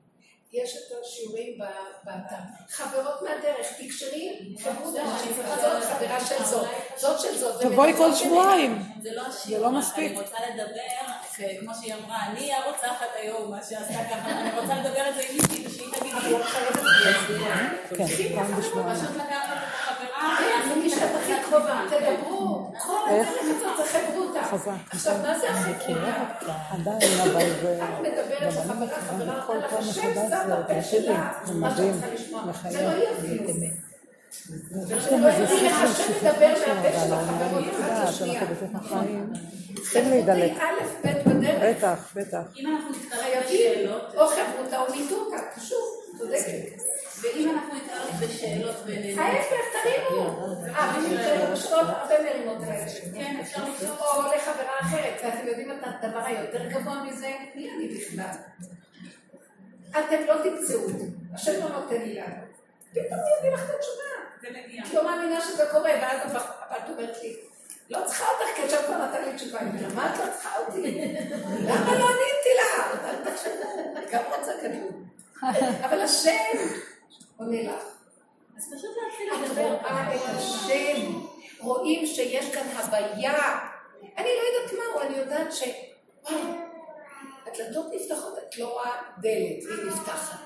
יש את השיעורים באתר. חברות מהדרך, תקשרי, חברות, זאת חברה של זאת, זאת של זאת. תבואי כל ומדברות שבועיים. זה לא לא מספיק. אני רוצה לדבר, כמו שהיא אמרה, אני הרוצחת היום, מה שעשתה ככה, אני רוצה לדבר את זה עם מישהי, ושהיא תגיד לי, כן, פעם בשבועיים. פשוט לקחת את החברה, אני מי שאת הכי קרובה, תדברו, כל איך? הדרך הזאת אותה. חזק. עכשיו, מה זה החברה? עדיין, אבל זה... את מדברת לחברה, חברה, כל אומרת לך, פעם השם מחדש שם זה בפה שלה, זה מה שאת מדהים, צריכה לשמוע. זה מחייב. לא היא אפילו. יש זה גם לא איזה היא, סוג של השם מדבר מהפה אבל של אני החברות אחת יודעת, לשנייה. אנחנו בתוך החיים. צריכים להידלק. א', ב' בדרך. בטח, בטח. אם אנחנו נתקרב בשאלות, או חברותה או מיתותה, פשוט, צודקת. ואם אנחנו נתקרב בשאלות בינינו, ההפך, תרימו. אה, ואם לשאול הרבה מרימות האלה. כן, אפשר לשאול. או לחברה אחרת, ואתם יודעים את הדבר היותר גבוה מזה? מי אני בכלל? אתם לא תמצאו אותי, השם לא נותן לי לענות. פתאום יביא לך את התשובה. את לא מאמינה שזה קורה, ואז הבת אומרת לי, לא צריכה אותך, כי עכשיו כבר נתן לי תשובה. אני אומרת, מה את לא צריכה אותי? למה לא עניתי לה? גם רוצה כדור. אבל השם עונה לך. אז פשוט להתחיל לדבר. רואה את השם, רואים שיש כאן הוויה. אני לא יודעת מהו, אני יודעת ש... הדלתות נפתחות, את לא רואה דלת, והיא נפתחת.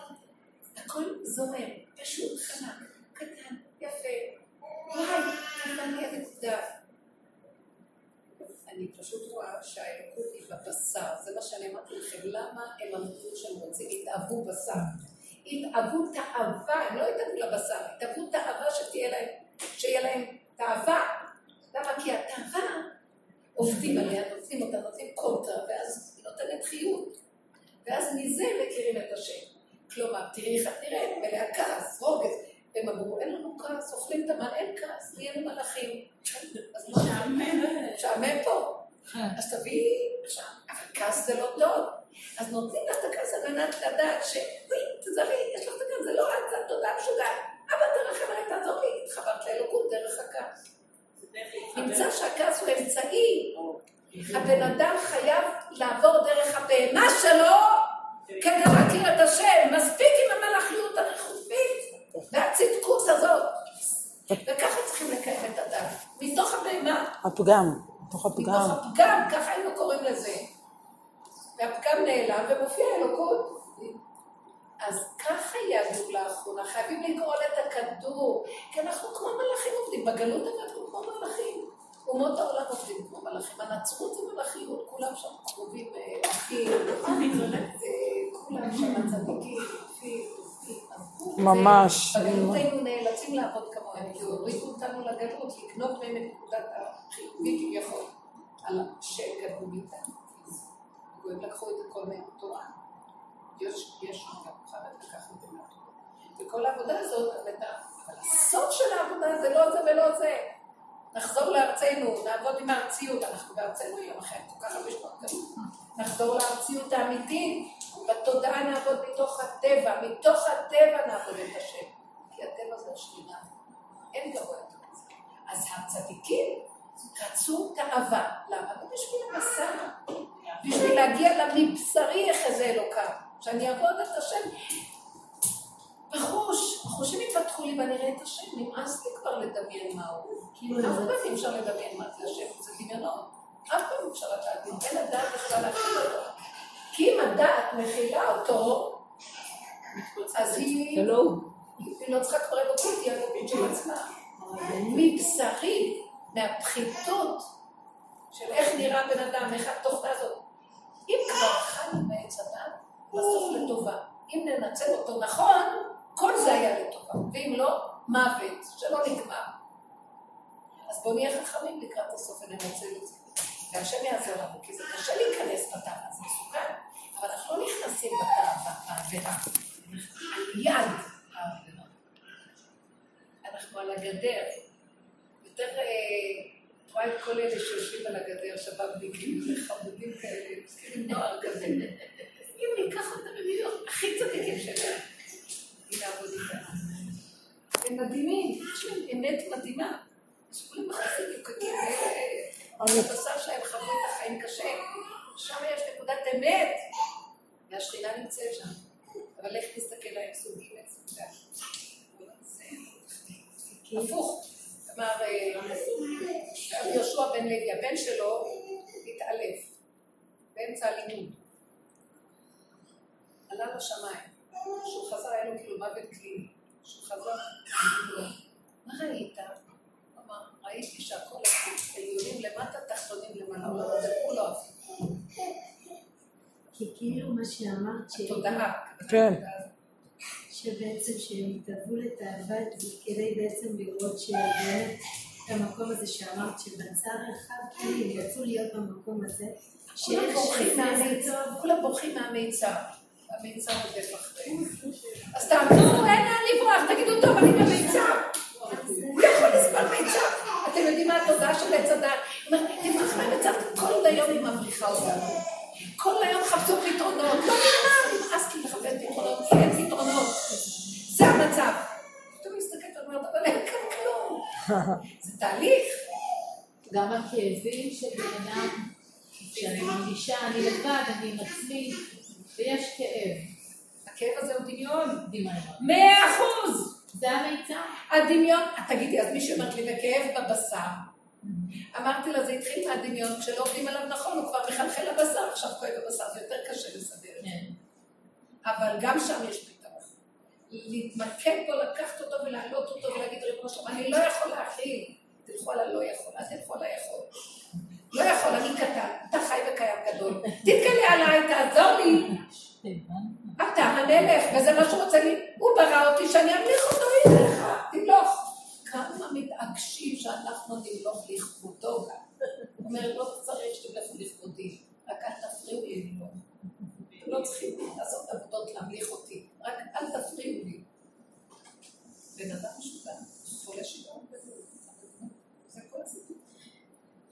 הכל זורם, פשוט, חלק, קטן, יפה. וואי, תפני הנקודה. אני פשוט רואה שהאלוקות היא בבשר, זה מה שאני אמרתי לכם, למה הם אמרו שהם רוצים, התאהבו בשר. התאהבו תאווה, הם לא התאהבו לבשר, התאהבו תאווה שתהיה להם, שיהיה להם תאווה. למה? כי התאווה, עובדים עליה, נותנים אותה, נותנים קונטרה, ואז היא נותנת חיות. ואז מזה מכירים את השם. כלומר, תראי איך את נראית, מלאה כעס, רוגז. הם אמרו, אין לנו כעס, אוכלים את המן, אין כעס, נהיינו מלאכים. אז מה? משעמם פה. אז תביאי עכשיו, אבל כעס זה לא טוב. אז נותנים לך את הכעס על מנת לדעת ש... תזרי, יש לך את הכעס, זה לא את, זה תודעה משוגעת. אבל תרחם עליי, תעזור לי, התחברת לאלוקות דרך הכעס. נמצא שהכעס הוא אמצעי. הבן אדם חייב לעבור דרך הבהמה שלו כדי להכיר את השם. מספיק עם המלאכיות הריחופית והצדקות הזאת. וככה צריכים לקיים את הדת. מתוך הבהמה. הפגם, מתוך הפגם. מתוך הפגם, ככה היינו קוראים לזה. והפגם נעלם ומופיע אלוקות. אז ככה יהיה הגאולה האחרונה, חייבים לגרול את הכדור, כי אנחנו כמו מלאכים עובדים, בגלות אנחנו כמו מלאכים. אומות העולם עובדים כמו מלאכים, הנצרות זה מלאכיות, כולם שם קרובים אה, אחים, אה, כולם שם צדיקים, אחים, אחים. ממש. בגלות היינו נאלצים לעבוד כמוהם, כי הורידו אותנו לגלות, לקנות מהם את נקודת החיובי כביכול, על שקדמו מאיתנו. הם לקחו את הכל מהם תורה. יש, יש גם חרד לקחנו את התורה. וכל העבודה הזאת, אבל הסוף של העבודה זה לא זה ולא זה. נחזור לארצנו, נעבוד עם הארציות, אנחנו בארצנו יום אחר, כל כך הרבה שנות גלות. נחזור לארציות האמיתית, בתודעה נעבוד מתוך הטבע, מתוך הטבע נעבוד את השם. כי הטבע זה השלילה, אין גבוה יותר מזה. אז הצדיקים רצו תאווה, למה? לא בשביל המסע, בשביל להגיע למבשרי יחזה אלוקיו, שאני אעבוד את השם בחוש, החושים יפתחו לי ואני אראה את השם, נמאס לי כבר לדמיין מה הוא. כי אף פעם אי אפשר לדמיין מה זה השם, זה דמיונות. אף פעם אי אפשר לדעת, אם אין הדעת בכלל להכיל אותו. כי אם הדעת מכילה אותו, אז היא זה לא. היא לא צריכה כבר אלוקות, היא אלוקות של עצמה. מבשרי, מהפחיתות של איך נראה בן אדם, איך התוכנה הזאת. אם כבר אכלנו מעץ הדת, בסוף לטובה. אם ננצל אותו נכון, כל זה היה לטובה. ואם לא, מוות, שלא נגמר. אז בואו נהיה חכמים לקראת הסוף וננצל את זה. והשם יעזור לנו, כי זה קשה להיכנס בתא, זה מסוכן. אבל אנחנו לא נכנסים בתא, בעבירה. יד העבירה. אנחנו על הגדר. יותר, אה, רואה את כל אלה שיושבים על הגדר, שבאבניקים, חמודים כאלה, מזכירים נוער כזה. אם ניקח אותם, הם יהיו הכי צדיקים שלהם. הנה עבוד איתם. הם מדהימים, יש להם אמת מדהימה. יש כולם מכניסים יוקקים, הבשר שלהם חוו את החיים קשה. שם יש נקודת אמת, והשכינה נמצאת שם. אבל לך תסתכל להם סוג ג' ד'. הפוך, אמר אה, יהושע בן לוי, הבן שלו התעלף באמצע הלימוד. עלה לשמיים. כשהוא חזר היה לו כאילו מוות קליני. כשהוא חזר, מה ראית? אמר, ראיתי שהכל עליונים למטה, תחתונים למעלה. הוא לא זה כולו הפוך. כי כאילו מה שאמרת, התודעה. כן. שבעצם שהם התאהבו לתאוות זה כדי בעצם לראות שבאמת המקום הזה שאמרת שבצר אחד, כאילו הם רצו להיות במקום הזה, כולם בורחים מהמיצר, טוב, כולם בורחים מהמיצר. המיצר רודף אחריהם. אז תעמדו, אין לאן לברוח, תגידו, טוב, אני במיצר. הוא יכול לסבול מיצר. אתם יודעים מה התודעה של עץ הדת? היא אומרת, תברח מהמיצר, כל היום היא מבריחה אותנו. כל היום חפשו פתרונות. לא נגמר, נמאס לי לחפש פתרונות, כי אין פתרונות. זה המצב. פתאום מסתכלת ואומרת, אבל אין כאן כלום. זה תהליך. גם הכאבים של בן אדם, שאני מרגישה, אני לבד, אני עם עצמי, ויש כאב. הכאב הזה הוא דמיון. דמיון. מאה אחוז. זה המיצר. הדמיון, תגידי, אז מישהו אמרת לי, וכאב בבשר. אמרתי לה, זה התחיל מהדמיון, כשלא עובדים עליו נכון, הוא כבר מחלחל לבשר, עכשיו כואב בבשר, זה יותר קשה לסדר את זה. כן. אבל גם שם יש פתרון. להתמקד בו, לקחת אותו ולהעלות אותו ולהגיד, ריבונו שלום, אני לא יכול להכיל. תלכו על הלא יכול, אל תלכו על היכול. לא יכול, אני קטן, אתה חי וקיים גדול. תתגלה עליי, תעזור לי. אתה המלך, וזה מה שהוא רוצה לי. הוא ברא אותי שאני אמליך אותו, הנה לך, תמלוך. כמה מתעקשים שאנחנו נמלוך לכבודו גם. הוא אומר, לא צריך שתמלכו לכבודי, רק אל תפריעו לי למלוך. אתם לא צריכים לעשות עבודות להמליך אותי, רק אל תפריעו לי. בן אדם משוגע, חולה שיגעון. זה כל הסיפור.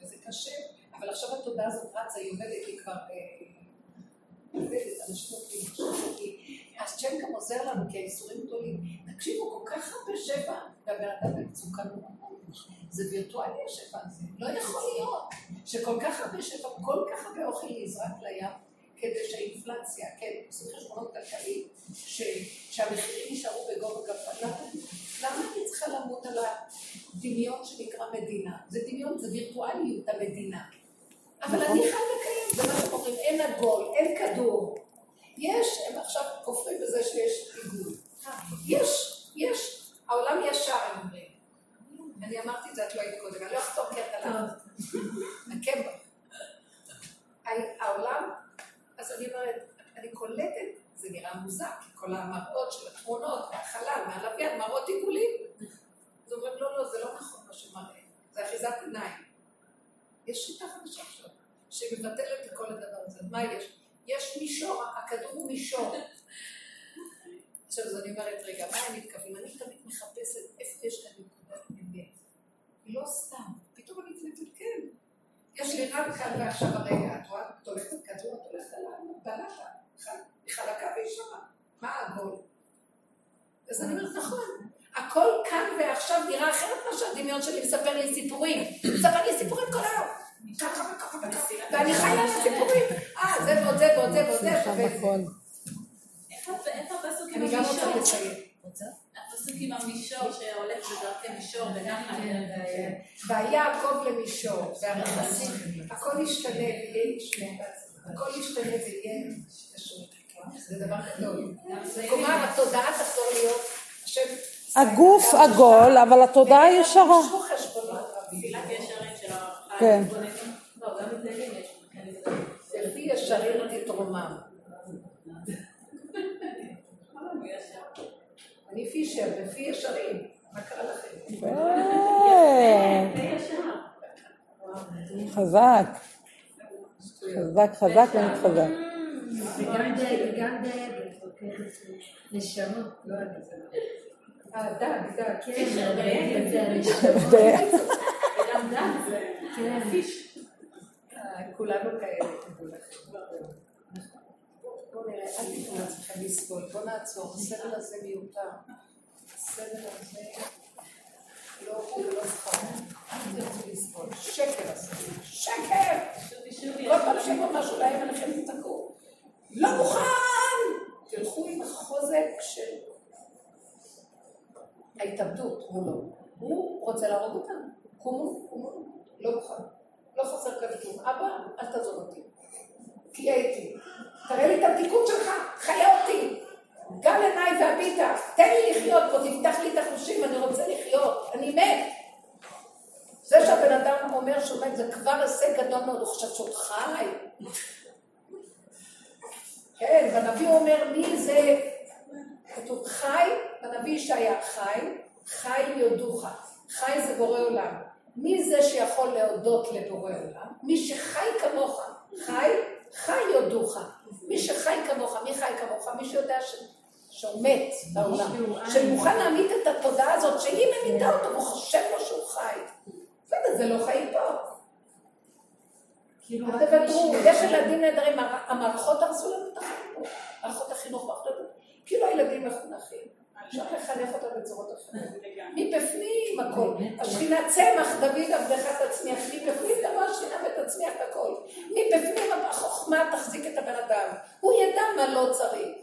וזה קשה, אבל עכשיו התודעה הזאת רצה, היא עובדת לי כבר... אה, עובדת, אנשים עובדים השם גם עוזר לנו, כי האיסורים גדולים. תקשיבו, כל כך הרבה שפע, והבן אדם במצוקה נורא. זה וירטואלי השפע הזה, לא יכול להיות שכל כך הרבה שפע, כל כך הרבה אוכל נזרק לים, כדי שהאינפלציה, כן, עושים חשבונות כלכליים, שהמחירים יישארו בגובה גפה. למה? אני צריכה למות על הדמיון שנקרא מדינה? זה דמיון, זה וירטואליות המדינה. אבל אני חי לקיים, זה מה שהם אומרים, אין עגול, אין כדור. יש, הם עכשיו כופרים בזה שיש עיגול. יש, יש, העולם ישר, הם אומרים. אני אמרתי את זה, את לא היית קודם, אני לא אחתור את הלכת. נקם בך. העולם, אז אני אומרת, אני קולטת, זה נראה מוזר, כי כל המראות של התמונות, מהחלל, מהלוויין, מראות עיגולים. אז אומרים, לא, לא, זה לא נכון מה שמראה, זה אחיזת עיניים. יש שיטה חדשה עכשיו, שמבטלת את כל הדבר הזה. מה יש? יש מישור, הכדור הוא מישור. עכשיו, אז אני אומרת, רגע, מה הם מתכוונים? אני תמיד מחפשת איפה יש כאן נקודת אמת. לא סתם. פתאום אני מתכוונת, כן. יש לי רק כאן ועכשיו הרגע, את רואה? את הולכת כדור, את הולכת על הבלטה. חלקה והיא שמה. מה העגול? אז אני אומרת, נכון. הכל כאן ועכשיו נראה אחרת ממה שהדמיון שלי מספר לי סיפורים. מספר לי סיפורים כל היום. ככה וככה וככה. ואני חיה על הסיפורים. אה, זה ועוד זה ועוד זה ועוד זה. שמחה וזה. בכל. איפה איפה הפסוק עם אני גם רוצה? לציין. הפסוק עם המישור שהולך בדרכי מישור וגם והיה יעקב למישור, והרכסים, הכל ישתנה ויהיה ישנה. הכל ישתנה ויהיה קשור. זה דבר גדול. כלומר, התודעה תחזור להיות, השם... הגוף עגול, אבל התודעה ישרה. כן. לא. כן, לפי ישרים יומם. אני פישר, בפי ישרים. מה קרה לכם? אה, חזק. חזק, חזק ומתחזק. גם נשמות, לא. אה, דג, דג. כן, דייגת זה הנשמות. וגם דם זה... כן. אה, כולנו כאלה, תדעו לכם. בואו נראה, אל תיתנו לעצמכם לסבול, בואו נעצור, הסבל הזה מיותר. הסבל הזה לא הוא ולא שכרו. אל תרצו לסבול. שקר הסבל. שקר! כל פעם שיבוא משהו להם עליכם תתקעו. לא מוכן! תלכו עם החוזק של ההתאבדות מולו. הוא רוצה להרוג אותנו. קומו, קומו, לא מוכן. לא חסר כאן כלום. אבא, אל תעזוב אותי. תהיה איתי. תראה לי את הבדיקות שלך, חיה אותי. גל עיניי והביטה, תן לי לחיות פה, תפתח לי את החושים, אני רוצה לחיות, אני מת. זה שהבן אדם אומר שהוא מת, זה כבר הישג גדול מאוד, הוא חושב שהוא חי. כן, והנביא אומר, מי זה? כתוב חי, בנביא ישעיה חי, חי יודוך. חי זה בורא עולם. מי זה שיכול להודות לבורא עולם? מי שחי כמוך. חי, חי יודוך. מי שחי כמוך, מי חי כמוך? מי שיודע ש... שהוא מת בעולם. שמוכן להעמיד את התודעה הזאת, שהיא ממיתה אותו, והוא חושב לו שהוא חי. בסדר, זה לא חיים פה. כאילו, אל תוותרו, יש ילדים נהדרים, המ- המערכות הרסו לנו את החינוך, מערכות החינוך, כאילו הילדים מחונכים, אפשר לחנך אותם בצורות אחרות. מבפנים הכל, השכינה צמח, דוד עבדך תצמיח, מבפנים תבוא השכינה ותצמיח את הכל. מבפנים החוכמה תחזיק את הבן אדם, הוא ידע מה לא צריך,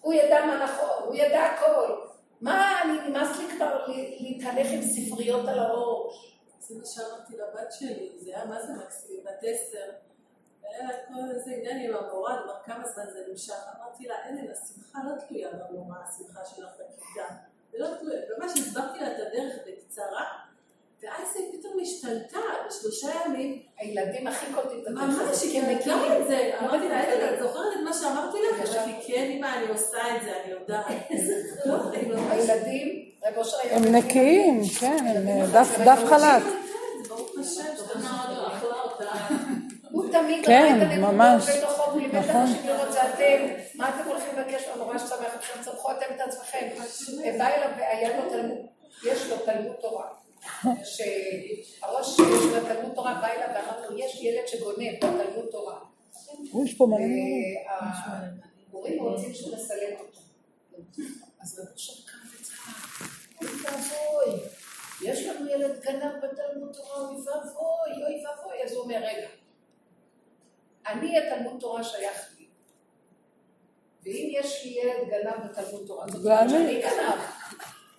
הוא ידע מה נכון, הוא ידע הכל. מה, אני נמאס לי כבר להתהלך עם ספריות על הראש. זה מה שאמרתי לבת שלי, זה היה מה זה מקסים, בת עשר. והיה לה כל איזה עניין עם המורה, כבר כמה זמן זה נמשך. אמרתי לה, אין לי, השמחה לא תלויה במורה, השמחה שלך בכיתה. זה לא תלויה, ממש הסברתי לה את הדרך בקצרה, ואז היא פתאום השתלטה בשלושה ימים. הילדים הכי קולטים את הדרך ממש, היא מכירים. את זה. אמרתי לה. עדן, את זוכרת את מה שאמרתי לך? אמרתי, כן, אמא, אני עושה את זה, אני יודעת. לא, אני ממש... הילדים, רב אושר היה... הם נקיים, כן, הם דף דף חלק. תמיד כן, ממש. נכון. מה אתם הולכים לבקש מהמורה שצמח אתכם, צמחו אתם את עצמכם. בא אליו והיה לו תלמוד, יש לו תלמוד תורה. שהראש שיש לו תלמוד תורה בא אליו ואמר לו, יש ילד שגונב בתלמוד תורה. יש פה מלא מלא. וההורים רוצים שהוא מסלם אותו. אז רב אושר קם וצחק, אוי ואבוי, יש לנו ילד גנב בתלמוד תורה, אוי ואבוי, אוי ואבוי. אז הוא אומר, רגע, אני התלמוד תורה שייך לי. ואם יש לי ילד גנב בתלמוד תורה, זאת אומרת. שאני גנב.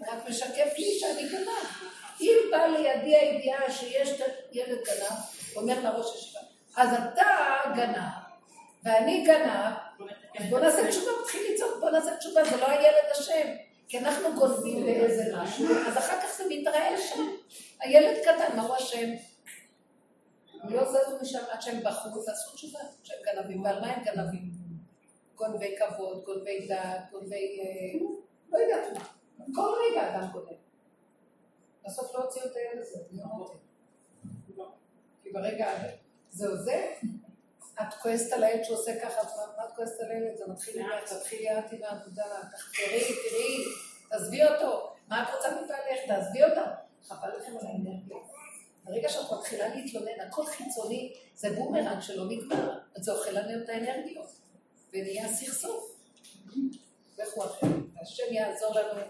רק משקף לי שאני גנב. אם בא לידי הידיעה שיש ילד גנב, אומר לראש ישיבה, אז אתה גנב, ואני גנב, אז בוא נעשה תשובה, מתחיל לצעוק, בוא נעשה תשובה, זה לא הילד אשם. כי אנחנו גונבים באיזה משהו, אז אחר כך זה מתראה שם. הילד קטן, מה הוא אשם? הם לא זזו משם עד שהם בחרו ועשו תשובה שהם גנבים. ועל מה הם גנבים? גונבי כבוד, גונבי דת, גונבי... אה, לא יודעת מה. כל רגע אדם גונב. בסוף לא הוציאו את הילד הזה, לא רוצה. כי ברגע זהו זה, את כועסת על הילד שעושה ככה, מה את כועסת על הילד? זה מתחיל ממך, תתחילי את עם העבודה, תחזרי, תראי, תעזבי אותו. מה את רוצה מבעלך? תעזבי אותה. חבל לכם על האנרגיה. ברגע שאת מתחילה להתלונן, הכל חיצוני, זה בומרנג שלא נגמר. אז זה אוכל לנו את האנרגיות. ונהיה סכסוך. לכו אחרי. השם יעזור לנו.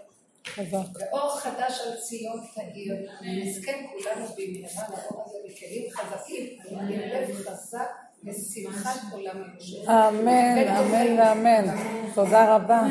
ואור חדש על ציון תאיר, נזכה כולנו במהרה לאור הזה בכלים חזקים, עם לב חזק ושמחת עולם יושב. אמן, אמן ואמן. תודה רבה.